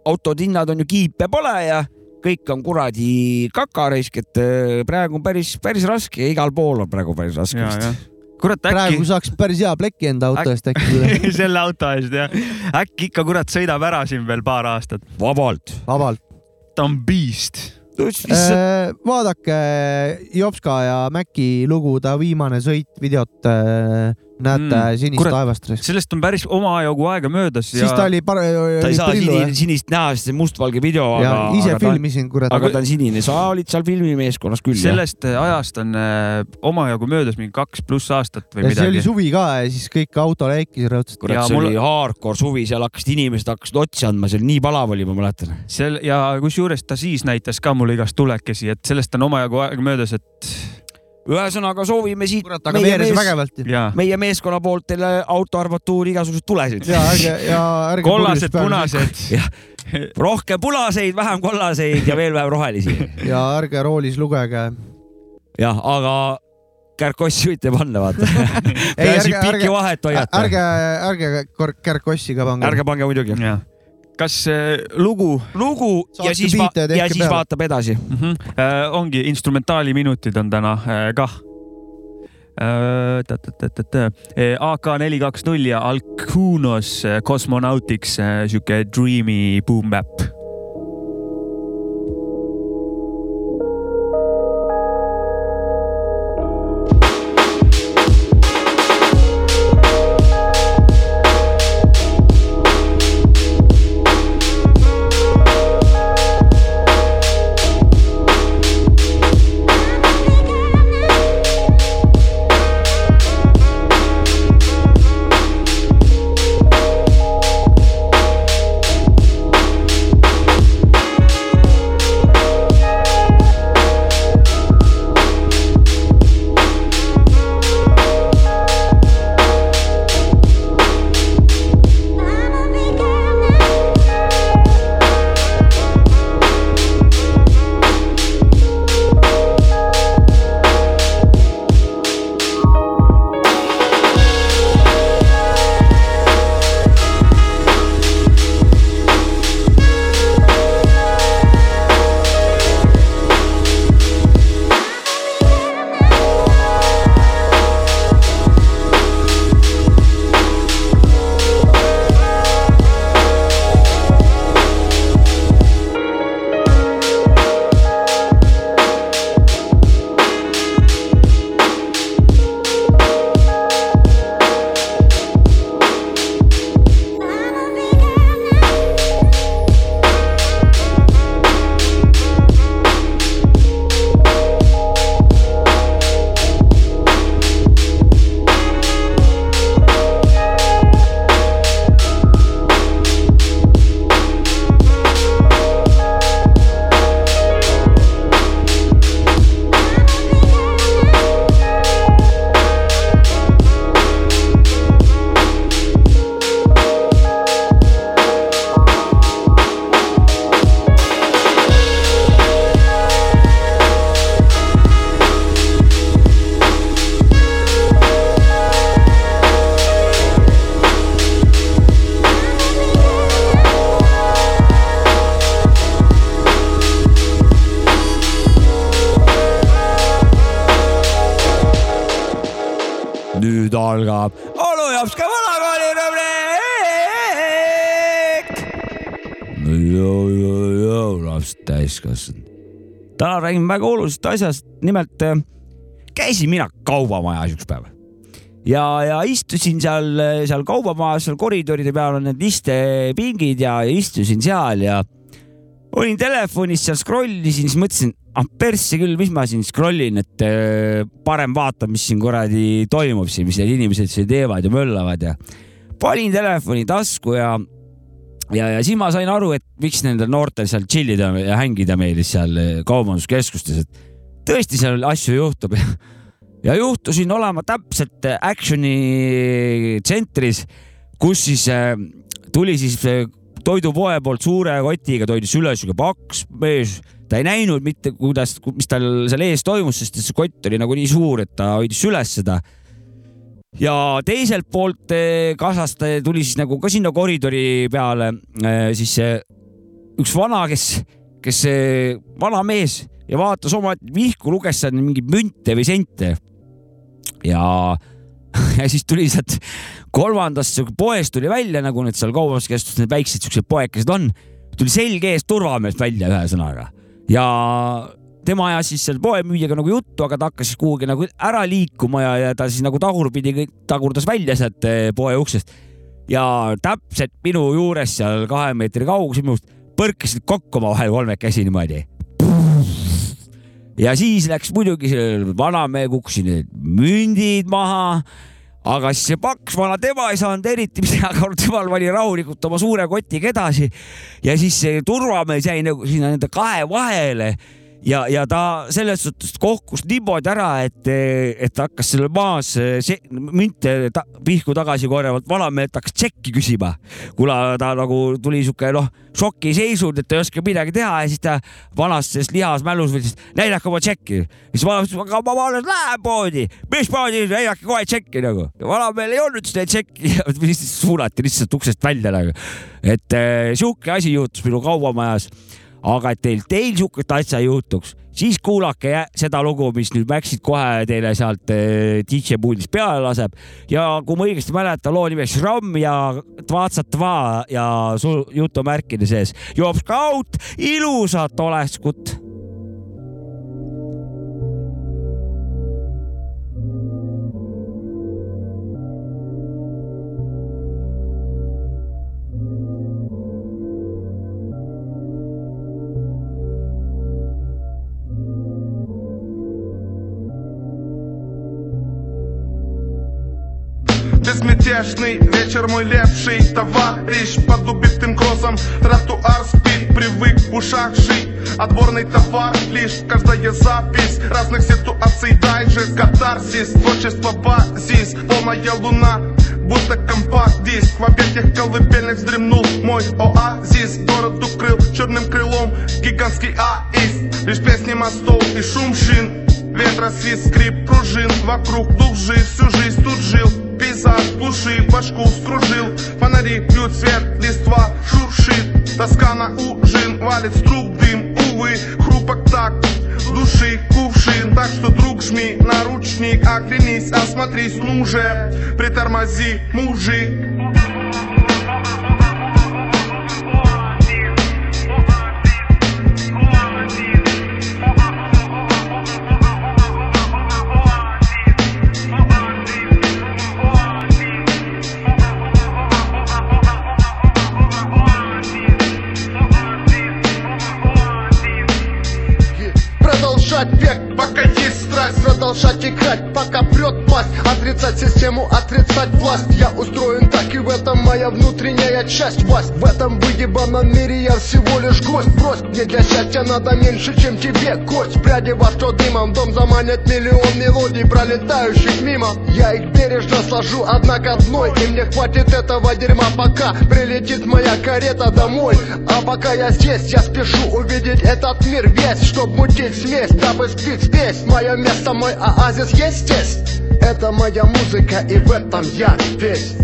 autode hinnad on ju kiipe pole ja kõik on kuradi kakaraisk, et äh, praegu on päris, päris raske igal pool on praegu päris raske vist kurat, praegu äkki saaks päris hea pleki enda auto eest äkki. selle auto eest jah, äkki ikka kurat sõidab ära siin veel paar aastat. vabalt. vabalt. ta on beast. Äh, vaadake Jopska ja Maci lugu, ta viimane sõit, videot äh, näete Mm, Sinist kurat, taevast. sellest on päris omajagu aega möödas ja siis ta oli par-, ta ei saa sinine, sinist näha, sest see mustvalge video, aga, ise aga ta, filmisin, kurat. aga ta on sinine, sa olid seal filmimeeskonnas küll jah? sellest ajast on äh, omajagu möödas mingi kaks pluss aastat või ja see oli midagi. suvi ka ja siis kõik auto rääkis rõõmsalt. kurat, ja see mul- oli hardcore suvi, seal hakkasid inimesed hakkasid otsi andma, see oli nii palav oli, ma mäletan. sel- ja kusjuures ta siis näitas ka mulle igast tulekesi, et sellest on omajagu aega möödas, et ühesõnaga soovime siit kurat, ju. ja meie meeskonna poolt teile autoarmatuuri igasuguseid tulesid. ja ärge, ja ärge. kollased, punased. rohkem punaseid, vähem kollaseid ja veel vähem rohelisi. ja ärge roolis lugege. jah, aga kärkossi võite panna, vaata. Ei, peaasi ärge- pikki ärge- vahet hoiate. ärge, ärge kärkossi ka pange. ärge pange muidugi. Kas äh, lugu lugu ja Saatke siis, biite ja ja siis peale. vaatab edasi. mm? -hmm. Äh, ongi instrumentaaliminutid on täna äh, kah äh,. AK neli kaks null ja Alcunos äh, Cosmonautics äh, sihuke dreamy boom bap. Räägime väga olulisest asjast, nimelt äh, käisin mina kaubamajas üks päev. Ja, ja istusin seal, seal kaubamajas, seal koridoride peal on need istepingid ja istusin seal ja olin telefonis seal scroll isin, siis mõtlesin, ah persse küll, mis ma siin scroll in, et äh, parem vaatan, mis siin kuradi toimub siin, mis need inimesed siin teevad ja möllavad ja panin telefoni tasku ja ja, ja siis ma sain aru, et miks nendel noortel seal tšillida ja hängida meeldis seal äh, kaubanduskeskustes, et tõesti seal asju juhtub. Ja, juhtusin olema täpselt äh, action'i tsentris, kus siis äh, tuli siis toidupoe poolt suure kotiga toidis üles sihuke paks mees, ta ei näinud mitte, kuidas, mis tal seal ees toimus, sest see kott oli nagu nii suur, et ta hoidis üles seda ja teiselt poolt eh, kasvas ta, tuli siis nagu ka sinna koridori peale eh, siis eh, üks vana, kes, kes eh, vana mees ja vaatas oma vihku, luges seal mingeid münte või sente. ja, ja siis tuli sealt kolmandast poest tuli välja, nagu need seal kaubanduskeskustes need väiksed siuksed poekesed on, tuli selge ees turvamees välja ühesõnaga ja tema ajas siis seal poemüüjaga nagu juttu, aga ta hakkas siis kuhugi nagu ära liikuma ja, ja ta siis nagu tagurpidi tagurdas välja sealt eh, poe uksest. ja täpselt minu juures seal kahe meetri kaugusel minust põrkasid kokku omavahel kolmekesi niimoodi. ja siis läks muidugi sellel vanamehe kukkusid need mündid maha aga siis see paks vana tema ei saanud eriti midagi, aga temal pani rahulikult oma suure kotiga edasi ja siis see turvamees jäi nagu sinna nende kahe vahele ja, ja ta selles suhtes kohkus niimoodi ära, et, et ta hakkas seal maas se- münte ta, pihku tagasi korjavalt vanamehelt hakkas tšekki küsima, kuna ta nagu tuli sihuke noh, šokiseisund, et ta ei oska midagi teha ja siis ta vanast sellest lihas mälus võttis, näidake oma tšekki. siis vana ütles, aga ma alles lähen poodi, mis poodi, näidake kohe tšekki nagu. vanamehel ei olnud seda tšekki ja lihtsalt suunati lihtsalt uksest välja nagu. et äh, sihuke asi juhtus minu kaubamajas aga et teil, teil sihukest asja juhtuks, siis kuulake seda lugu, mis nüüd Maxit kohe teile sealt äh, DJ puldist peale laseb. Ja kui ma õigesti mäletan, loo nimeks Šramm ja Tvatsa Tva ja jutumärkide sees. Jops Kaut, ilusat olekut Безмятежный вечер мой лепший товарищ. Под убитым кроссом тротуар спит Привык в ушах жить. Отборный товар лишь каждая запись Разных ситуаций. Дайджест катарсис Творчество базис. Полная луна Будто компакт-диск В объятиях колыбельных вздремнул мой оазис. Город укрыл черным крылом Гигантский аист. Лишь песни мостов и шум шин. Ветра свист, скрип пружин. Вокруг дух жив, всю жизнь тут жил Пейзаж глуши, башку скружил Фонари пьют свет, листва шуршит. Тоска на ужин, валит с труб дым. Увы, хрупок так, души кувшин. Так что, друг, жми наручник Оглянись, осмотрись, ну же Притормози, мужик Играть, пока прет власть Отрицать систему, отрицать власть. Я устроен так и в этом моя внутренняя часть Власть в этом выебанном мире я всего лишь гость. Брось, мне для счастья надо меньше, чем тебе Кость, пряди во что дымом Дом заманит миллион мелодий, пролетающих мимо. Я их бережно сложу, однако одной И мне хватит этого дерьма, пока прилетит моя карета домой А пока я здесь, я спешу увидеть этот мир весь Чтоб мутить смесь, дабы сбить спесь Мое место, мой оазис есть здесь. Это моя музыка и в этом я весь